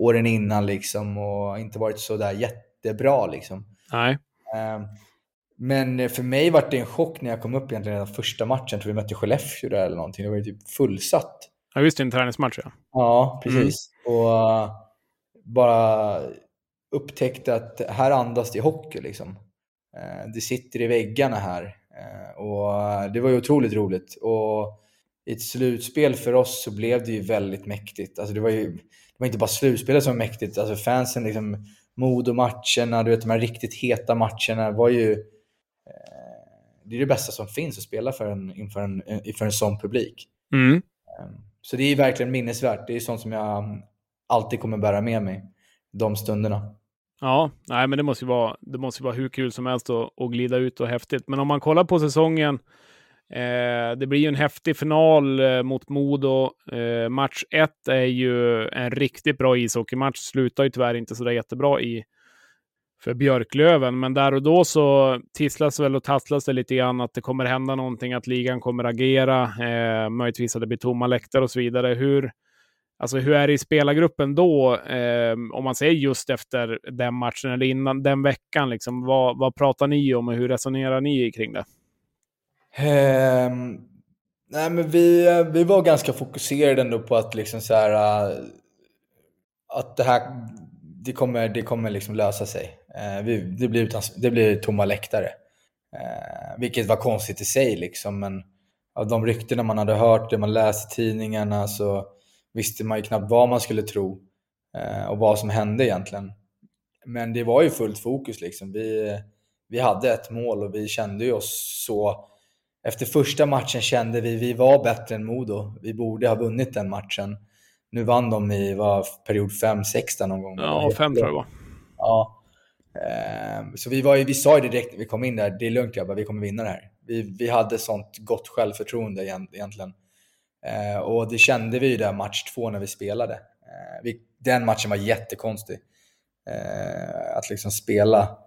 åren innan liksom och inte varit så där jättebra liksom. Nej. Eh, men för mig var det en chock när jag kom upp egentligen redan första matchen. Tror vi mötte Skellefteå där eller någonting. Det var ju typ fullsatt. Ja, visst, en träningsmatch ja. Ja, precis. Och uh, bara upptäckte att här andas det hockey liksom. Uh, det sitter i väggarna här. Uh, och det var ju otroligt roligt. Och i ett slutspel för oss så blev det ju väldigt mäktigt. Alltså det var ju det var inte bara slutspelet som var mäktigt. Alltså fansen, liksom, Modo-matcherna, du vet de här riktigt heta matcherna var ju... eh, det är det bästa som finns att spela för en, inför, en, inför en sån publik. Mm. Så det är verkligen minnesvärt. Det är sånt som jag alltid kommer bära med mig. De stunderna. Ja, nej, men det måste ju vara, det måste vara hur kul som helst att, att glida ut och häftigt. Men om man kollar på säsongen, eh, det blir ju en häftig final eh, mot Modo. Eh, match ett är ju en riktigt bra ishockeymatch. Slutar ju tyvärr inte så där jättebra i för Björklöven, men där och då så tisslas väl och tasslas det lite grann att det kommer hända någonting, att ligan kommer agera, eh, möjligtvis att det blir tomma läktare och så vidare. Hur, Alltså hur är det i spelargruppen då, eh, om man säger just efter den matchen eller innan den veckan? Liksom, vad, vad pratar ni om och hur resonerar ni kring det? Ehm, nej, men vi, vi var ganska fokuserade ändå på att liksom så här, äh, att det här det kommer, det kommer liksom lösa sig. Eh, vi, det, blir utan, det blir tomma läktare. Eh, vilket var konstigt i sig liksom, men av de ryktena man hade hört, det man läste i tidningarna så visste man ju knappt vad man skulle tro eh, och vad som hände egentligen. Men det var ju fullt fokus liksom. Vi, vi hade ett mål och vi kände ju oss så. Efter första matchen kände vi vi var bättre än Modo. Vi borde ha vunnit den matchen. Nu vann de i var, period 5-6 där någon gång. Ja, fem tror jag det var. Ja. Ehm, Så vi, var ju, vi sa ju direkt när vi kom in där, det är lugnt grabbar, vi kommer vinna det här. Vi, vi hade sånt gott självförtroende egent- egentligen. Eh, och det kände vi ju där match två när vi spelade. Eh, vi, den matchen var jättekonstig. Att liksom spela.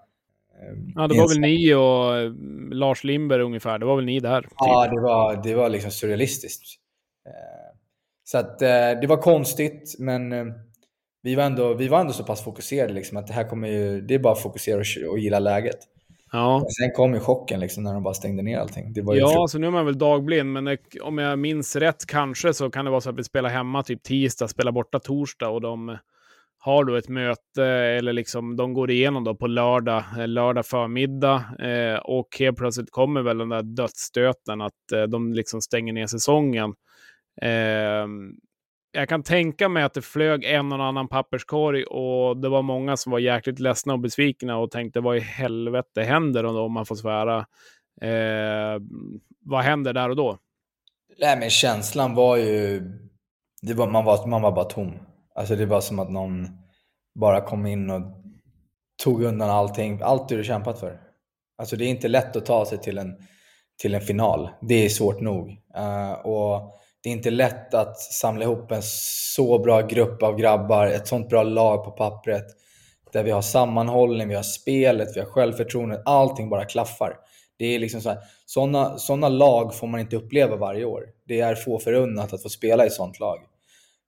Eh, Ja, det var väl ni och eh, Lars Lindberg ungefär. Det var väl ni där? Typ. Ja, det var, det var liksom surrealistiskt. Eh, Så att eh, det var konstigt, men eh, vi var ändå, vi var ändå så pass fokuserade liksom, att det här kommer ju, det är bara att fokusera och, och gilla läget. ja. Sen kom ju chocken liksom, när de bara stängde ner allting. Det var ju Ja, så nu är man väl dagblind, men det, om jag minns rätt kanske så kan det vara så att vi spelar hemma typ tisdag, spelar borta torsdag och de har då ett möte eller liksom de går igenom då på lördag, eh, lördag förmiddag eh, och helt plötsligt kommer väl den där dödsstöten att eh, de liksom stänger ner säsongen. Eh, jag kan tänka mig att det flög en och annan papperskorg och det var många som var jäkligt ledsna och besvikna och tänkte vad i helvete händer om man får svära. Eh, vad händer där och då? Nej, men känslan var ju... Det var, man, var, man var bara tom. Alltså det var som att någon bara kom in och tog undan allting. Allt du kämpat för. Alltså det är inte lätt att ta sig till en, till en final. Det är svårt nog. Uh, och det är inte lätt att samla ihop en så bra grupp av grabbar, ett sånt bra lag på pappret. Där vi har sammanhållning, vi har spelet, vi har självförtroende. Allting bara klaffar. Det är liksom så här, sådana, såna lag får man inte uppleva varje år. Det är få förunnat att få spela i ett sådant lag.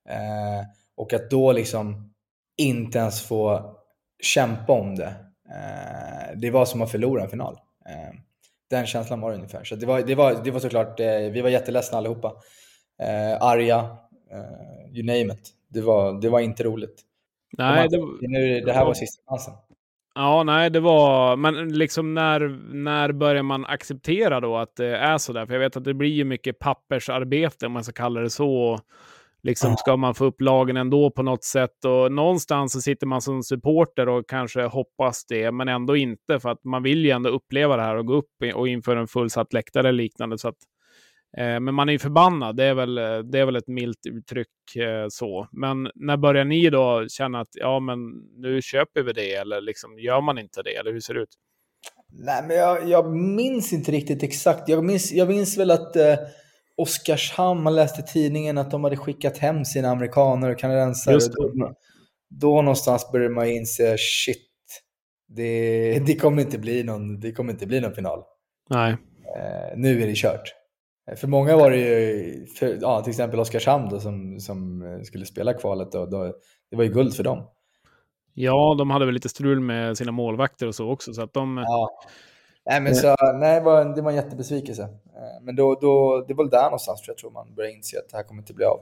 Uh, och att då liksom inte ens få kämpa om det, eh, det var som att förlora en final. Eh, den känslan var det ungefär. Så det var, det var, det var såklart, eh, vi var jätteledsna allihopa. Eh, arga, you name it. Det var, det var inte roligt. Nej, det, det, nu, det här var sista chansen. Ja, nej, det var... Men liksom när, när börjar man acceptera då att det är så där? För jag vet att det blir ju mycket pappersarbete, om man ska kalla det så. Liksom ska man få upp lagen ändå på något sätt och någonstans så sitter man som supporter och kanske hoppas det, men ändå inte för att man vill ju ändå uppleva det här och gå upp och inför en fullsatt läktare eller liknande. Så att, eh, men man är ju förbannad, det är väl, det är väl ett milt uttryck eh, så. Men när börjar ni då känna att ja, men nu köper vi det eller liksom gör man inte det eller hur ser det ut? Nej, men jag, jag minns inte riktigt exakt. Jag minns, jag minns väl att eh Oskarshamn, man läste i tidningen att de hade skickat hem sina amerikaner och kanadensare. Då, då någonstans började man inse, shit, det, det, kommer inte bli någon, det kommer inte bli någon final. Nej. Eh, nu är det kört. Eh, för många var det ju, för, ja, till exempel Oskarshamn då, som, som skulle spela kvalet, då, då, det var ju guld för dem. Ja, de hade väl lite strul med sina målvakter och så också. Så att de... Ja. Nej, men så, nej, det, var en, det var en jättebesvikelse. Eh, men då, då, det var väl där någonstans tror jag tror man började inse att det här kommer inte bli av.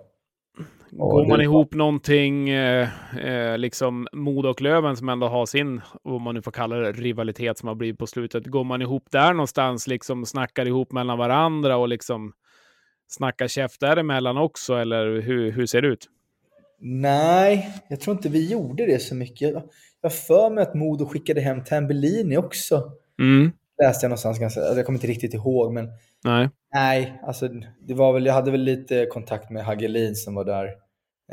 Går man ihop någonting, eh, eh, liksom Modo och Löven som ändå har sin, vad man nu får kalla det, rivalitet som har blivit på slutet. Går man ihop där någonstans, liksom snackar ihop mellan varandra och liksom snackar käft däremellan också, eller hur, hur ser det ut? Nej, jag tror inte vi gjorde det så mycket. Jag för mig att Modo skickade hem Tambellini också. Mm läste jag någonstans, ganska, alltså jag kommer inte riktigt ihåg, men nej, nej alltså, det var väl, jag hade väl lite kontakt med Hagelin som var där,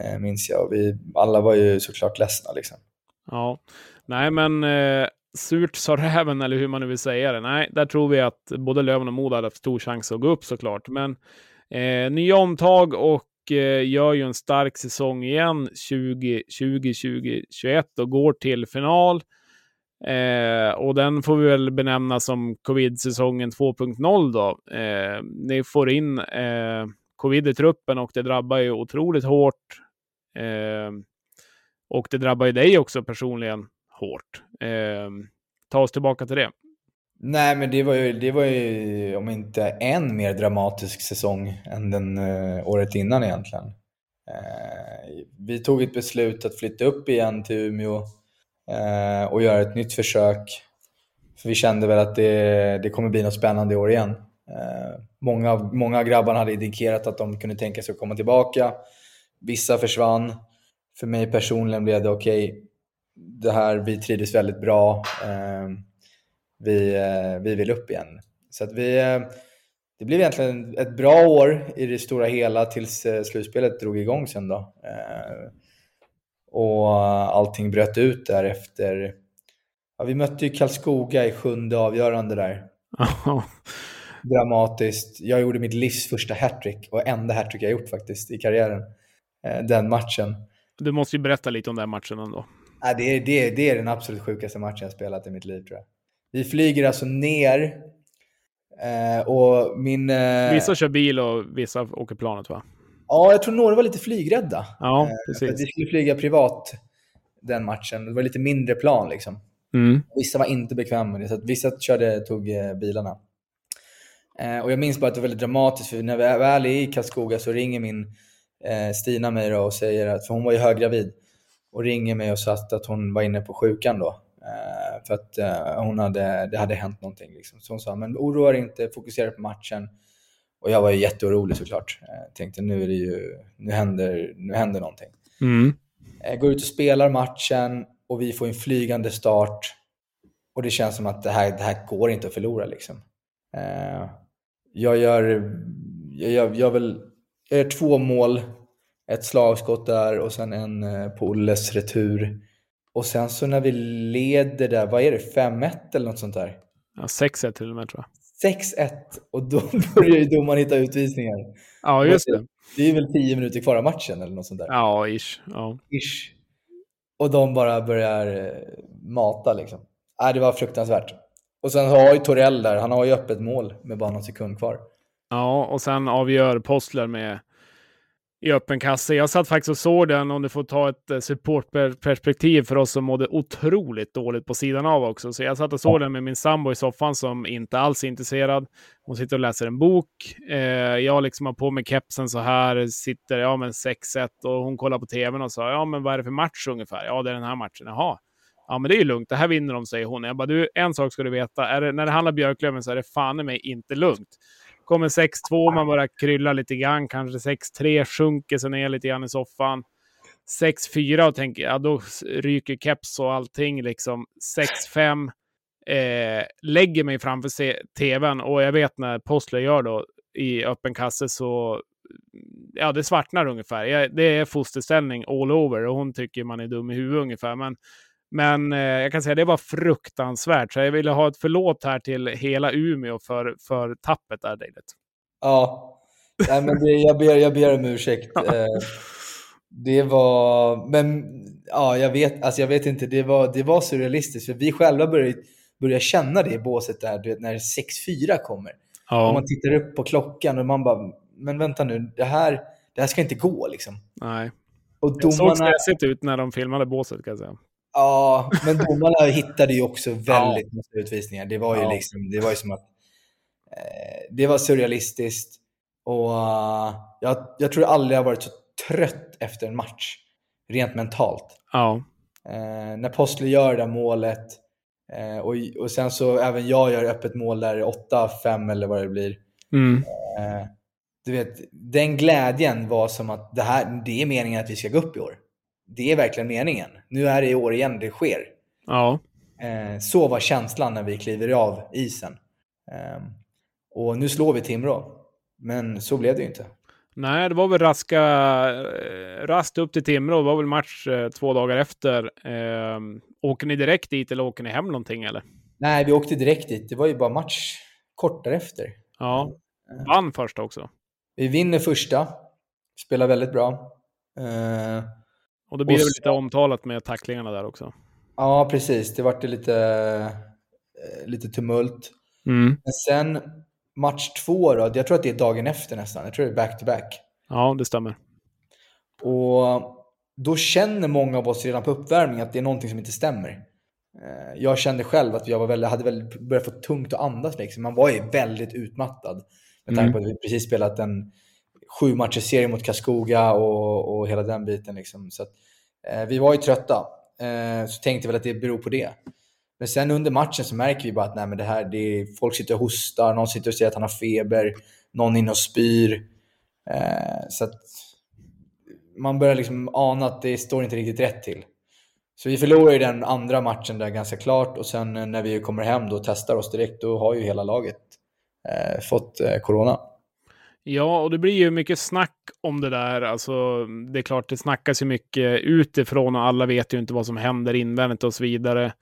eh, minns jag. Och vi alla var ju såklart ledsna. Liksom. Ja, nej men eh, surt sa räven, eller hur man nu vill säga det. Nej, där tror vi att både Löven och Modo hade haft stor chans att gå upp såklart. Men eh, nya omtag och eh, gör ju en stark säsong igen 2020-2021 och går till final. Eh, och den får vi väl benämna som covid-säsongen 2.0 då. Eh, ni får in eh, covid i truppen och det drabbar ju otroligt hårt. Eh, och det drabbar ju dig också personligen hårt. Eh, ta oss tillbaka till det. Nej, men det var ju, det var ju om inte en mer dramatisk säsong än den eh, året innan egentligen. Eh, vi tog ett beslut att flytta upp igen till Umeå Eh, och göra ett nytt försök. För vi kände väl att det, det kommer bli något spännande i år igen. Eh, många, många av grabbarna hade indikerat att de kunde tänka sig att komma tillbaka. Vissa försvann. För mig personligen blev det okej, okay, det här, vi trivdes väldigt bra. Eh, vi, eh, vi vill upp igen. Så att vi, eh, det blev egentligen ett bra år i det stora hela tills eh, slutspelet drog igång sen. Då. Och allting bröt ut där efter... Ja, vi mötte ju Karlskoga i sjunde avgörande där. Dramatiskt. Jag gjorde mitt livs första hattrick och enda hattrick jag gjort faktiskt i karriären. Eh, den matchen. Du måste ju berätta lite om den matchen ändå. Ja, det, är, det, det är den absolut sjukaste matchen jag spelat i mitt liv tror jag. Vi flyger alltså ner eh, och min... Eh... Vissa kör bil och vissa åker planet va? Ja, jag tror några var lite flygrädda. Ja, eh, precis. vi skulle flyga privat den matchen. Det var lite mindre plan liksom. Mm. Vissa var inte bekväma med det, så vissa körde, tog eh, bilarna. Eh, och jag minns bara att det var väldigt dramatiskt, för när vi väl är i Karlskoga så ringer min Stina mig och säger att, för hon var ju höggravid, och ringer mig och sa att hon var inne på sjukan då. För att hon hade, det hade hänt någonting. Liksom. Så hon sa, men oroa dig inte, fokusera på matchen. Och jag var ju jätteorolig såklart. Jag eh, tänkte nu, är det ju, nu, händer, nu händer någonting. Mm. Jag går ut och spelar matchen och vi får en flygande start. Och det känns som att det här, det här går inte att förlora. Liksom. Eh, jag, gör, jag, gör, jag, väl, jag gör två mål, ett slagskott där och sen en eh, på Olles retur. Och sen så när vi leder där, vad är det, 5-1 eller något sånt där? Ja, 6-1 till och med tror jag. 6-1 och då börjar ju domaren hitta utvisningar. Ja, just det. Det är väl 10 minuter kvar av matchen eller något sånt där. Ja, ish. Ja. ish. Och de bara börjar eh, mata liksom. Nej, det var fruktansvärt. Och sen har ju Torell där, han har ju öppet mål med bara någon sekund kvar. Ja, och sen avgör Postler med i öppen kasse. Jag satt faktiskt och såg den, om du får ta ett eh, supportperspektiv för oss som mådde otroligt dåligt på sidan av också. Så jag satt och såg den med min sambo i soffan som inte alls är intresserad. Hon sitter och läser en bok. Eh, jag liksom har på mig kepsen så här, sitter, ja men 6-1 och hon kollar på tvn och sa, ja men vad är det för match ungefär? Ja, det är den här matchen. Jaha. Ja, men det är ju lugnt. Det här vinner de, säger hon. Jag bara, du, en sak ska du veta. Det, när det handlar Björklöven så är det fan i mig inte lugnt. Kommer 6-2, man börjar krylla lite grann. Kanske 6-3, sjunker sig ner lite grann i soffan. 6-4 och tänker, ja då ryker keps och allting liksom. 6-5. Eh, lägger mig framför tvn och jag vet när Postler gör då i öppen kasse så ja, det svartnar ungefär. Jag, det är fosterställning all over och hon tycker man är dum i huvudet ungefär. Men men eh, jag kan säga att det var fruktansvärt. Så jag ville ha ett förlåt här till hela Umeå för, för tappet där, David. Ja, Nej, men det, jag, ber, jag ber om ursäkt. Eh, det var, men ja, jag vet, alltså jag vet inte, det var, det var surrealistiskt. För vi själva började, började känna det i båset där, du vet, när 6-4 kommer. Ja. Och man tittar upp på klockan och man bara, men vänta nu, det här, det här ska inte gå liksom. Nej. Och domarna... Det såg stressigt ut när de filmade båset kan jag säga. Ja, men domarna hittade ju också väldigt ja. mycket utvisningar. Det var ju ja. liksom, det var ju som att eh, det var surrealistiskt. Och uh, jag, jag tror aldrig jag varit så trött efter en match, rent mentalt. Ja. Eh, när Postler gör det där målet eh, och, och sen så även jag gör öppet mål där 8-5 eller vad det blir. Mm. Eh, du vet, den glädjen var som att det här, det är meningen att vi ska gå upp i år det är verkligen meningen. Nu är det i år igen det sker. Ja. Eh, så var känslan när vi kliver av isen. Eh, och nu slår vi Timrå. Men så blev det ju inte. Nej, det var väl raska, eh, rast upp till Timrå. Det var väl match eh, två dagar efter. Eh, åker ni direkt dit eller åker ni hem någonting eller? Nej, vi åkte direkt dit. Det var ju bara match kort därefter. Ja, vann första också. Vi vinner första. Spelar väldigt bra. Och då blir det väl lite omtalat med tacklingarna där också. Ja, precis. Det vart lite, eh, lite tumult. Mm. Men sen match två då, jag tror att det är dagen efter nästan. Jag tror det är back-to-back. -back. Ja, det stämmer. Och då känner många av oss redan på uppvärmning att det är någonting som inte stämmer. Eh, jag kände själv att jag var väldigt, hade väldigt, börjat få tungt att andas. Liksom. Man var ju väldigt utmattad. Med tanke mm. på att vi precis spelat en sju matcher serie mot Karlskoga och, och hela den biten. Liksom. Så att, eh, vi var ju trötta. Eh, så tänkte väl att det beror på det. Men sen under matchen så märker vi bara att nej, men det här, det är, folk sitter och hostar, någon sitter och säger att han har feber, någon inne och spyr. Eh, så att man börjar liksom ana att det står inte riktigt rätt till. Så vi förlorar ju den andra matchen där ganska klart och sen när vi kommer hem då och testar oss direkt, då har ju hela laget eh, fått eh, corona. Ja, och det blir ju mycket snack om det där. Alltså, det är klart, det snackas ju mycket utifrån och alla vet ju inte vad som händer invändigt och så vidare.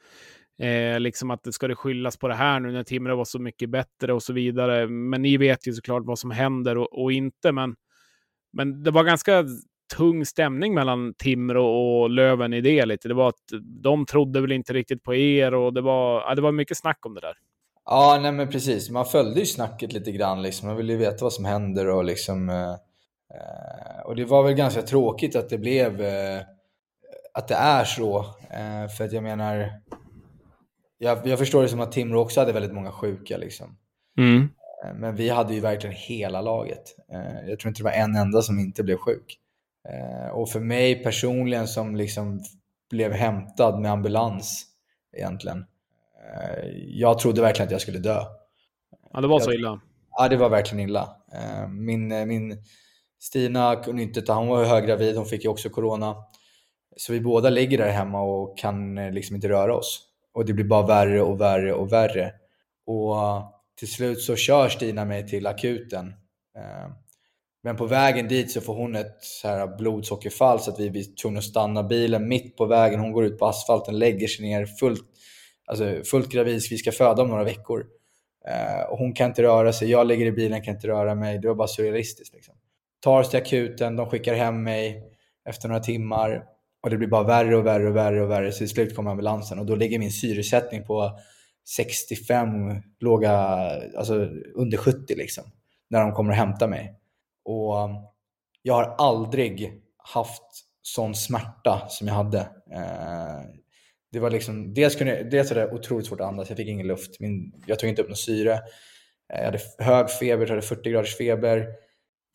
Eh, liksom att det ska det skyllas på det här nu när Timrå var så mycket bättre och så vidare. Men ni vet ju såklart vad som händer och, och inte. Men, men det var ganska tung stämning mellan Timrå och Löven i det lite. Det var att de trodde väl inte riktigt på er och det var, ja, det var mycket snack om det där. Ja, nej men precis. Man följde ju snacket lite grann. Liksom. Man ville ju veta vad som händer och liksom... Eh, eh, och det var väl ganska tråkigt att det blev... Eh, att det är så. Eh, för att jag menar... Jag, jag förstår det som att Timrå också hade väldigt många sjuka liksom. Mm. Eh, men vi hade ju verkligen hela laget. Eh, jag tror inte det var en enda som inte blev sjuk. och för mig personligen som liksom blev hämtad med ambulans egentligen jag trodde verkligen att jag skulle dö. Ja, det var så illa? Ja, det var verkligen illa. Eh, min, eh, min Stina kunde inte ta, hon var höggravid, hon fick ju också corona. Så vi båda ligger där hemma och kan liksom inte röra oss. Och det blir bara värre och värre och värre. Och till slut så kör Stina mig till akuten. Men på vägen dit så får hon ett så här blodsockerfall så att vi blir tvungna att stanna bilen mitt på vägen. Hon går ut på asfalten, lägger sig ner fullt alltså fullt gravid, vi ska föda om några veckor. Eh, och hon kan inte röra sig, jag ligger i bilen, kan inte röra mig. Det var bara surrealistiskt. Liksom. Tar oss till akuten, de skickar hem mig efter några timmar och det blir bara värre och värre och värre och värre. Så till slut kommer ambulansen och då ligger min syresättning på 65, låga, alltså under 70 liksom. När de kommer och hämtar mig. Och um, jag har aldrig haft sån smärta som jag hade. Eh, det var liksom, dels, kunde, dels var det otroligt svårt att andas, jag fick ingen luft. Min, jag tog inte upp något syre. Eh, jag hade hög feber, jag hade 40 graders feber.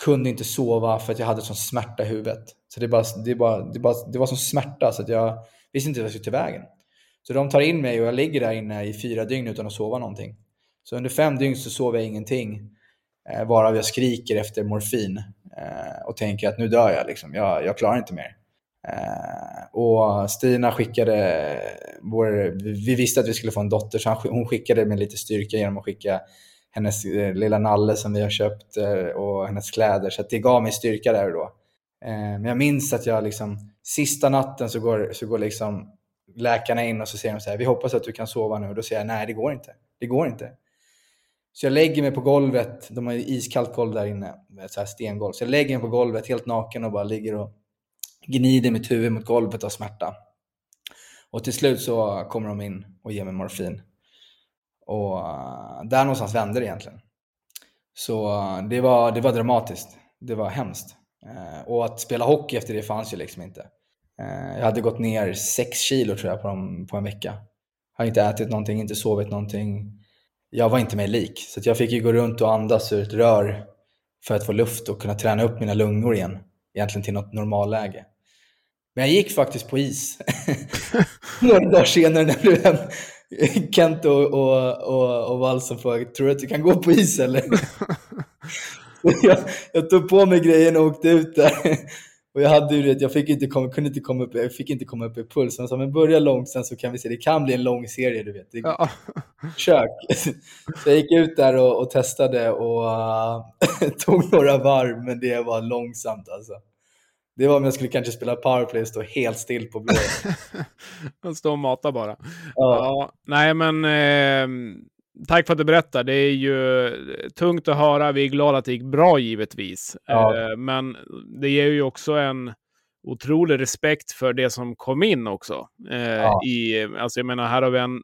Kunde inte sova för att jag hade sån smärta i huvudet. Så det, bara, det, bara, det, bara, det var sån smärta så att jag visste inte vad jag skulle ta vägen. Så de tar in mig och jag ligger där inne i fyra dygn utan att sova någonting. Så under fem dygn så sover jag ingenting. Eh, varav jag skriker efter morfin eh, och tänker att nu dör jag. Liksom. Jag, jag klarar inte mer. Eh, och Stina skickade, vår, vi visste att vi skulle få en dotter så hon skickade med lite styrka genom att skicka hennes eh, lilla nalle som vi har köpt eh, och hennes kläder. Så det gav mig styrka där och då. Eh, men jag minns att jag liksom, sista natten så går, så går liksom läkarna in och så säger de så här, vi hoppas att du kan sova nu. Och då säger jag, nej det går inte. Det går inte. Så jag lägger mig på golvet, de har ju iskallt golv där inne, så här stengolv. Så jag lägger mig på golvet helt naken och bara ligger och gnider mitt huvud mot golvet av smärta. Och till slut så kommer de in och ger mig morfin. Och eh, där någonstans vände det egentligen. Så eh, det, var, det var dramatiskt. Det var hemskt. Eh, och att spela hockey efter det fanns ju liksom inte. jag hade gått ner 6 kilo tror jag på, dem, på en vecka. Har inte ätit någonting, inte sovit någonting. Jag var inte mig lik. Så jag fick ju gå runt och andas ur ett rör för att få luft och kunna träna upp mina lungor igen. Egentligen till något normalläge. Men jag gick faktiskt på is. Några dagar senare när blev hem. Kent och, och, och, och Wallson frågade, tror du att du kan gå på is eller? jag, jag tog på mig grejen och åkte ut där. Och jag hade ju det, jag fick inte komma, kunde inte komma upp, jag fick inte komma upp i puls. Han sa, men börja långt sen så kan vi se, det kan bli en lång serie du vet. Det, ja. Kök. Så jag gick ut där och, och testade och uh, tog några varv, men det var långsamt alltså. Det var om jag skulle kanske spela powerplay och stå helt still på blå. och stå och mata bara. Ja. ja nej, men eh, tack för att du berättar. Det är ju tungt att höra. Vi är glada att det gick bra givetvis. Ja. Eh, men det ger ju också en otrolig respekt för det som kom in också. Eh, ja. i, alltså jag menar, här har vi en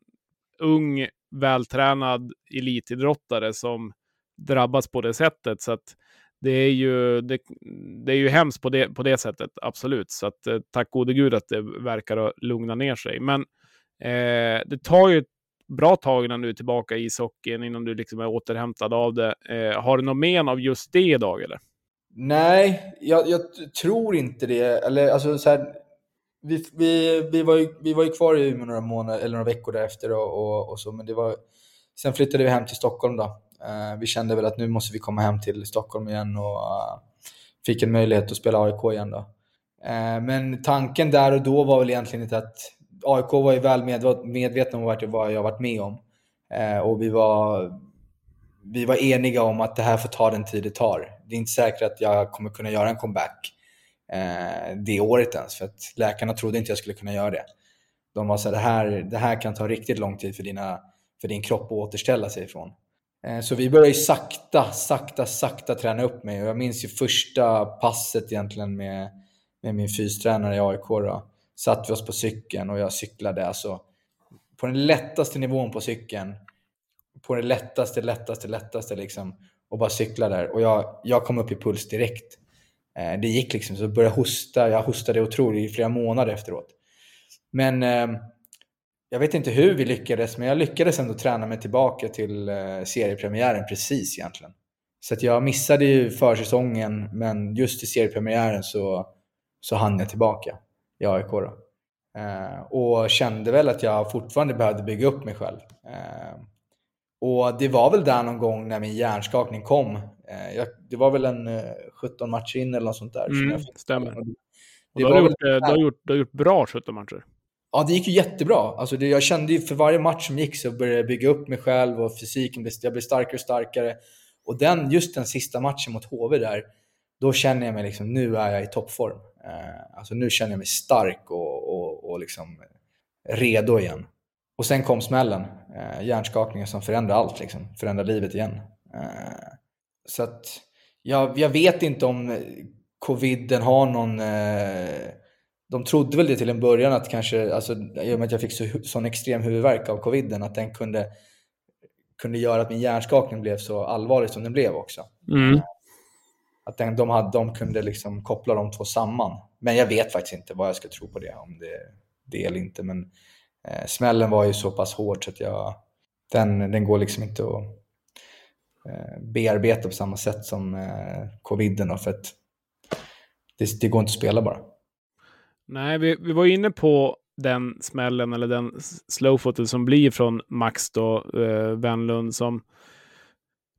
ung, vältränad elitidrottare som drabbas på det sättet. Så att det är ju, det, det, är ju hemskt på det, på det sättet, absolut. Så att, eh, tack gode gud att det verkar att lugna ner sig. Men eh, det tar ju ett bra tag innan du är tillbaka i ishockeyn, innan du liksom är återhämtad av det. Eh, har du något men av just det idag eller? Nej, jag, jag tror inte det. Eller alltså så här, vi, vi, vi, var ju, vi var ju kvar i Umeå några månader, eller några veckor därefter och, och, och så, men det var... Sen flyttade vi hem till Stockholm då. Eh, vi kände väl att nu måste vi komma hem till Stockholm igen och eh, fick en möjlighet att spela AIK igen då. Eh, men tanken där och då var väl egentligen inte att AIK var ju väl medvetna om vad jag varit med om. och vi var, vi var eniga om att det här får ta den tid det tar. Det är inte säkert att jag kommer kunna göra en comeback det året ens, för att läkarna trodde inte jag skulle kunna göra det. De var så här, det här, det här kan ta riktigt lång tid för, dina, för din kropp att återställa sig ifrån. Eh, så vi började sakta, sakta, sakta träna upp mig. Jag minns ju första passet egentligen med, med min fystränare i AIK. Då. Satt vi oss på cykeln och jag cyklade alltså på den lättaste nivån på cykeln. På det lättaste, lättaste, lättaste liksom. Och bara cykla där. Och jag, jag kom upp i puls direkt. Eh, det gick liksom, så jag började hosta. Jag hostade otroligt i flera månader efteråt. Men eh, jag vet inte hur vi lyckades, men jag lyckades ändå träna mig tillbaka till eh, seriepremiären precis egentligen. Så att jag missade ju försäsongen, men just i seriepremiären så, så hann jag tillbaka i AIK. Då. Eh, och kände väl att jag fortfarande behövde bygga upp mig själv. Eh, och det var väl där någon gång när min hjärnskakning kom. Eh, jag, det var väl en 17 eh, matcher in eller något sånt där. Mm, jag fick, stämmer. Det, det du, har gjort, eh, du, har gjort, du har gjort bra 17 matcher. Ja, det gick ju jättebra. Alltså det, jag kände ju för varje match som gick så började jag bygga upp mig själv och fysiken, jag blev starkare och starkare. Och den, just den sista matchen mot HV där, då känner jag mig liksom, nu är jag i toppform. Eh, alltså nu känner jag mig stark och, och, och liksom redo igen. Och sen kom smällen, eh, hjärnskakningen som förändrade allt, liksom, förändrade livet igen. Eh, så att jag, jag vet inte om eh, coviden har någon eh, de trodde väl det till en början att kanske, alltså, i och med att jag fick så, sån extrem huvudvärk av coviden, att den kunde, kunde göra att min hjärnskakning blev så allvarlig som den blev också. Mm. Att den, de, hade, de kunde liksom koppla de två samman. Men jag vet faktiskt inte vad jag ska tro på det, om det är det eller inte. Men eh, smällen var ju så pass hård så att jag, den, den går liksom inte att eh, bearbeta på samma sätt som eh, coviden. Då, för att det, det går inte att spela bara. Nej, vi, vi var inne på den smällen eller den slowfoten som blir från Max då, eh, Wennlund som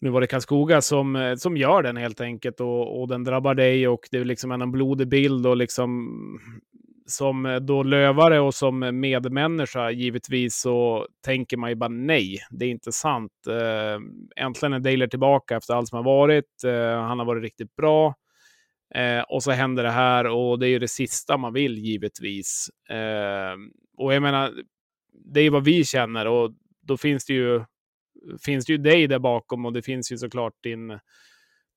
nu var det Karlskoga som, eh, som gör den helt enkelt och, och den drabbar dig och det är liksom en blodig bild och liksom som eh, då lövare och som medmänniska givetvis så tänker man ju bara nej, det är inte sant. Eh, äntligen är Daler tillbaka efter allt som har varit. Han har varit riktigt bra. Eh, och så händer det här och det är ju det sista man vill givetvis. Eh, och jag menar, det är ju vad vi känner och då finns det ju, finns det ju dig där bakom och det finns ju såklart din,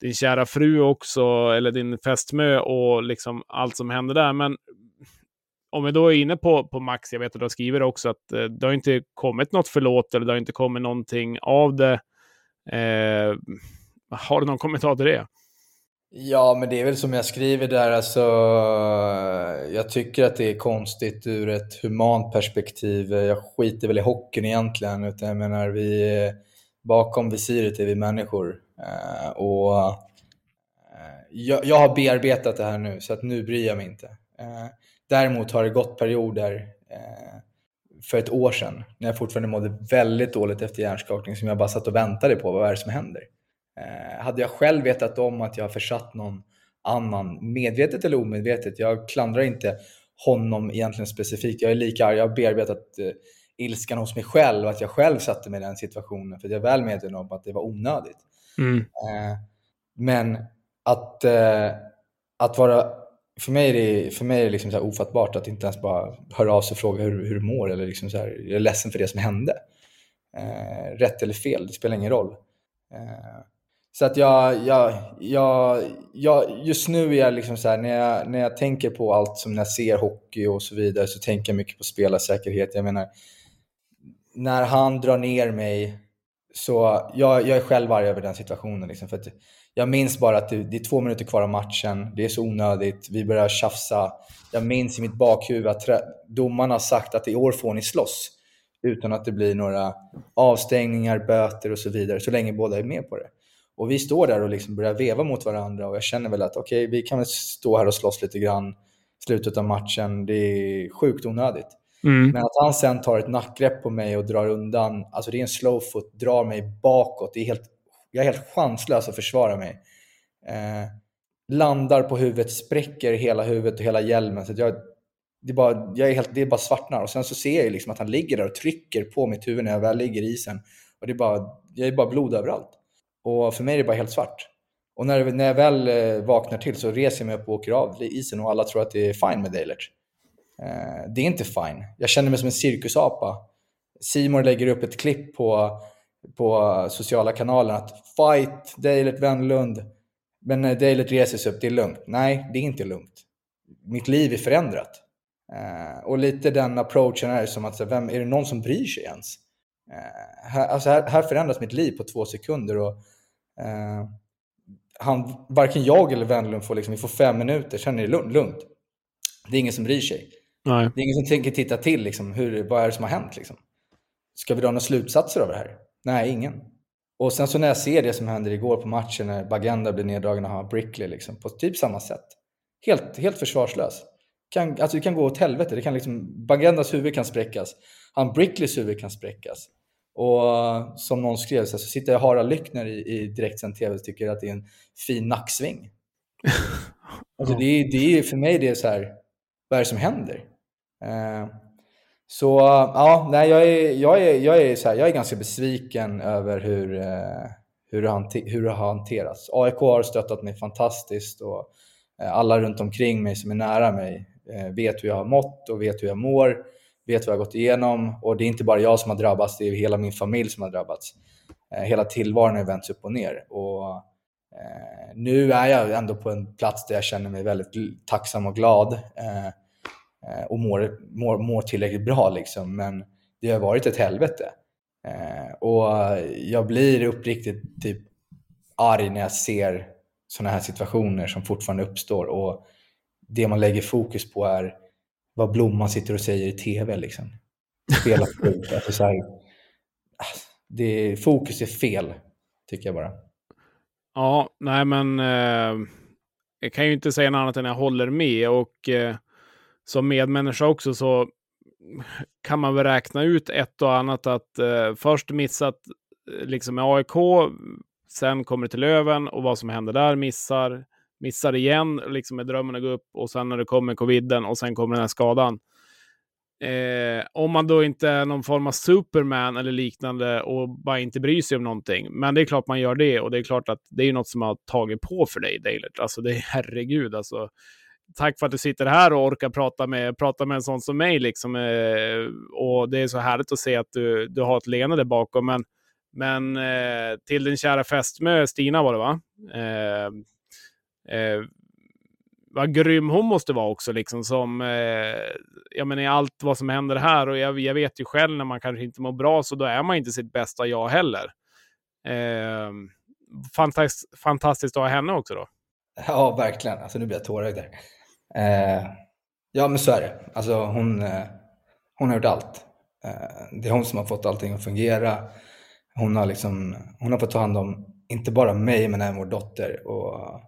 din kära fru också, eller din fästmö och liksom allt som händer där. Men om vi då är inne på, på Max, jag vet att du har skrivit också, att eh, det har inte kommit något förlåt eller det har inte kommit någonting av det. Eh, har du någon kommentar till det? Ja, men det är väl som jag skriver där, alltså, jag tycker att det är konstigt ur ett humant perspektiv. Jag skiter väl i hockeyn egentligen, utan jag menar, vi, bakom visiret är vi människor. Eh, och eh, jag, jag, har bearbetat det här nu, så att nu bryr jag mig inte. Eh, däremot har det gått perioder för ett år sedan, när jag fortfarande mådde väldigt dåligt efter hjärnskakning, som jag bara satt och väntade på, vad är det som händer? Eh, hade jag själv vetat om att jag har försatt någon annan, medvetet eller omedvetet, jag klandrar inte honom egentligen specifikt. Jag är lika arg, jag har bearbetat eh, ilskan hos mig själv, att jag själv satte mig i den situationen, för jag är väl medveten om att det var onödigt. Mm. Eh, men att, eh, att vara, för mig är det, för mig är det liksom så ofattbart att inte ens bara höra av sig och fråga hur, hur du mår, eller liksom så här, jag är ledsen för det som hände. Eh, rätt eller fel, det spelar ingen roll. Så att jag, jag, jag, jag, just nu är jag liksom så här, när jag, när jag tänker på allt som när jag ser hockey och så vidare så tänker jag mycket på spelarsäkerhet. Jag menar, när han drar ner mig så jag, jag är själv arg över den situationen. Liksom, för att jag minns bara att det, det, är två minuter kvar av matchen, det är så onödigt, vi börjar tjafsa. Jag minns i mitt bakhuvud att domarna har sagt att i år får ni slåss utan att det blir några avstängningar, böter och så vidare, så länge båda är med på det. Och vi står där och liksom börjar veva mot varandra och jag känner väl att okej, okay, vi kan väl stå här och slåss lite grann slutet av matchen. Det är sjukt onödigt. Mm. Men att han sen tar ett nackgrepp på mig och drar undan, alltså det är en slow foot, drar mig bakåt. Det är helt, jag är helt chanslös att försvara mig. Eh, landar på huvudet, spräcker hela huvudet och hela hjälmen. Så jag, det, är bara, jag är helt, det är bara svartnar. Och sen så ser jag liksom att han ligger där och trycker på mitt huvud när jag väl ligger i isen. Och det är bara, jag är bara blod överallt. Och för mig är det bara helt svart. Och när, när jag väl eh, vaknar till så reser jag mig upp och åker av isen och alla tror att det är fine med Dalert. Eh, det är inte fine. Jag känner mig som en cirkusapa. Simor lägger upp ett klipp på, på sociala kanaler att fight Dalert Wennlund. Men eh, när Dalert reser sig upp, det är lugnt. Nej, det är inte lugnt. Mitt liv är förändrat. Och lite den approachen är som att, vem, är det någon som bryr sig ens? här, alltså här, här förändras mitt liv på två sekunder. Och, Eh, han, varken jag eller Wendlund får, liksom, vi får fem minuter, sen är det lugnt. Det är ingen som bryr sig. Nej. Det är ingen som tänker titta till, liksom, hur, vad är det som har hänt? Liksom. Ska vi dra några slutsatser av det här? Nej, ingen. Och sen så när jag ser det som händer igår på matchen när Bagenda blir neddragen har Brickley liksom, på typ samma sätt. Helt, helt försvarslös. Kan, alltså det kan gå åt helvete. Det kan liksom, Bagendas huvud kan spräckas. Han Brickleys huvud kan spräckas. Och som någon skrev, så, sitter Harald Lyckner i, i direktsänd tv och tycker att det är en fin nacksving. alltså det, är, det är, för mig det är så här, vad är det som händer? Eh, så ja, nej, jag, är, jag, är, jag, är så här, jag är ganska besviken över hur, eh, hur, det hanter, hur det har hanterats. AIK har stöttat mig fantastiskt och eh, alla runt omkring mig som är nära mig eh, vet hur jag har mått och vet hur jag mår vet vad jag har gått igenom och det är inte bara jag som har drabbats, det är hela min familj som har drabbats. Eh, hela tillvaron har vänts upp och ner. Och, eh, nu är jag ändå på en plats där jag känner mig väldigt tacksam och glad. Eh, och mår, mår, mår tillräckligt bra liksom. Men det har varit ett helvete. Och jag blir uppriktigt typ arg när jag ser sådana här situationer som fortfarande uppstår och det man lägger fokus på är vad Blomman sitter och säger i tv. Liksom. Spela alltså så här, äh, det, Fokus är fel, tycker jag bara. Ja, nej men eh, jag kan ju inte säga något annat än jag håller med och eh, som medmänniska också så kan man väl räkna ut ett och annat att eh, först missat eh, liksom med AIK, sen kommer det till Löven och vad som händer där missar, missar igen, liksom med drömmen att gå upp och sen när det kommer coviden och sen kommer den här skadan. Eh, om man då inte är någon form av superman eller liknande och bara inte bryr sig om någonting. Men det är klart man gör det och det är klart att det är något som har tagit på för dig, Dalert. Alltså det är herregud alltså tack för att du sitter här och orkar prata med, prata med en sån som mig. Liksom. Eh, och det är så härligt att se att du, du har ett leende där bakom. Men, men eh, till din kära fästmö Stina var det va? Eh, Eh, vad grym hon måste vara också, liksom som, eh, jag menar i allt vad som händer här och jag, jag, vet ju själv när man kanske inte mår bra så då är man inte sitt bästa jag heller. Eh, fantast, fantastiskt att ha henne också då. Ja, verkligen. Alltså nu blir jag tårögd där. Eh, ja, men så är det. Alltså hon, eh, hon har gjort allt. Eh, det är hon som har fått allting att fungera. Hon har, liksom, hon har fått ta hand om, inte bara mig, men även vår dotter. Och,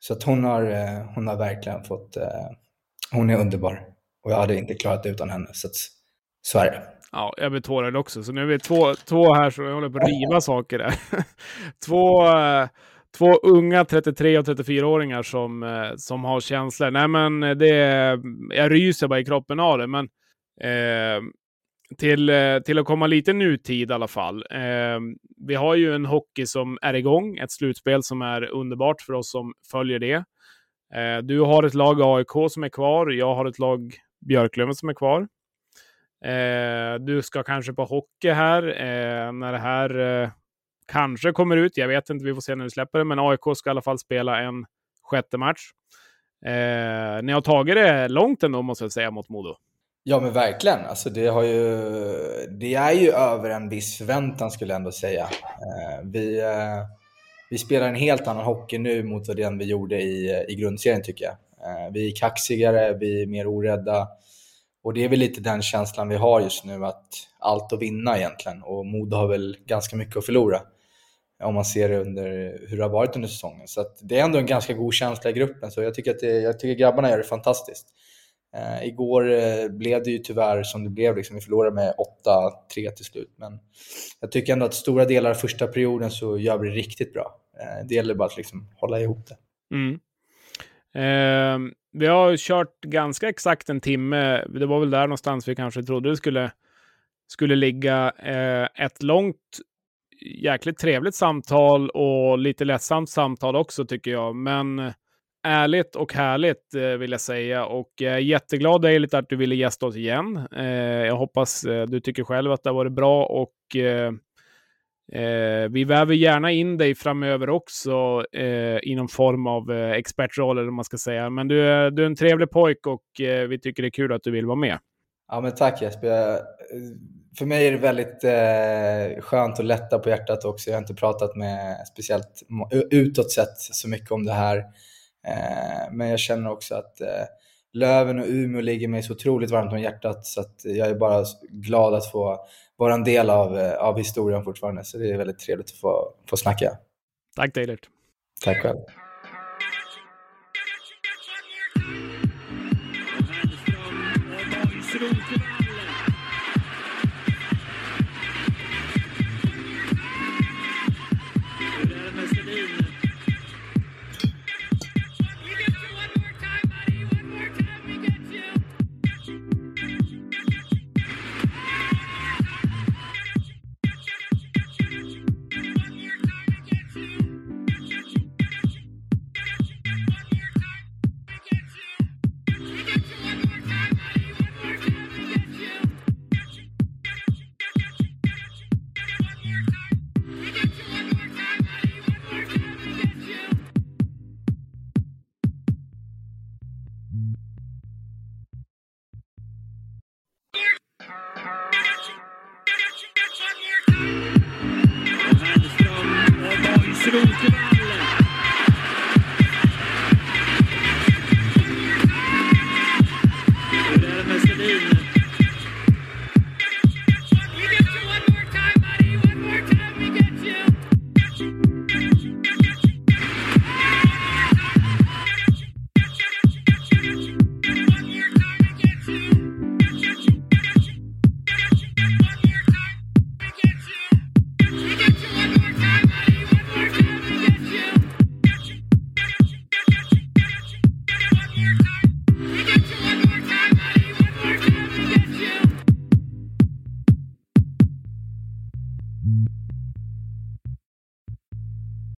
så att hon har, eh, hon har verkligen fått, eh, hon är underbar. Och jag hade inte klarat det utan henne. Så, att, så är det. Ja, jag blir tårögd också. Så nu är vi två, två här som håller på att riva saker där. två eh, två unga 33 och 34-åringar som, som har känslor. Nej, men det, jag ryser bara i kroppen av det. Men eh, till, eh, till att komma lite nutid i alla fall. Eh, vi har ju en hockey som är igång, ett slutspel som är underbart för oss som följer det. Eh, du har ett lag AIK som är kvar, jag har ett lag Björklöven som är kvar. Eh, du ska kanske på hockey här eh, när det här eh, kanske kommer ut. Jag vet inte, vi får se när vi släpper det. Men AIK ska i alla fall spela en sjätte match. Eh, ni har tagit det långt ändå, måste jag säga, mot Modo. Ja, men verkligen. Alltså, det, har ju, det är ju över en viss förväntan, skulle jag ändå säga. Eh, vi, eh, vi spelar en helt annan hockey nu mot den vi gjorde i, i grundserien, tycker jag. Eh, vi är kaxigare, vi är mer orädda. Och det är väl lite den känslan vi har just nu, att allt att vinna egentligen. Och Modo har väl ganska mycket att förlora om man ser det under hur det har varit under säsongen. Så det är ändå en ganska god känsla i gruppen. Så jag tycker att det, jag tycker grabbarna gör det fantastiskt. Eh, igår eh, blev det ju tyvärr som det blev. Liksom, vi förlorade med 8-3 till slut. Men jag tycker ändå att stora delar av första perioden så gör vi det riktigt bra. Eh, det gäller bara att liksom hålla ihop det. Mm. Eh, vi har kört ganska exakt en timme. Det var väl där någonstans vi kanske trodde det skulle, skulle ligga. Eh, ett långt jäkligt trevligt samtal och lite ledsamt samtal också tycker jag. Men ärligt och härligt eh, vill jag säga. Och jag är jätteglad Eilert att du ville gästa oss igen. Eh, jag hoppas eh, du tycker själv att det har varit bra och eh, eh, vi väver gärna in dig framöver också eh, i någon form av eh, expertroll eller vad man ska säga. Men du, är, du är en trevlig pojk och eh, vi tycker det är kul att du vill vara med. Ja, men tack Jesper eh, för mig är det väldigt eh, skönt och lätta på hjärtat också. Jag har inte pratat med speciellt utåt sett så mycket om det här. Eh, men jag känner också att eh, Löven och Umeå ligger mig så otroligt varmt om hjärtat så att jag är bara glad att få vara en del av, eh, av historien fortfarande. Så det är väldigt trevligt att få, få snacka. Tack Deilert. Tack själv.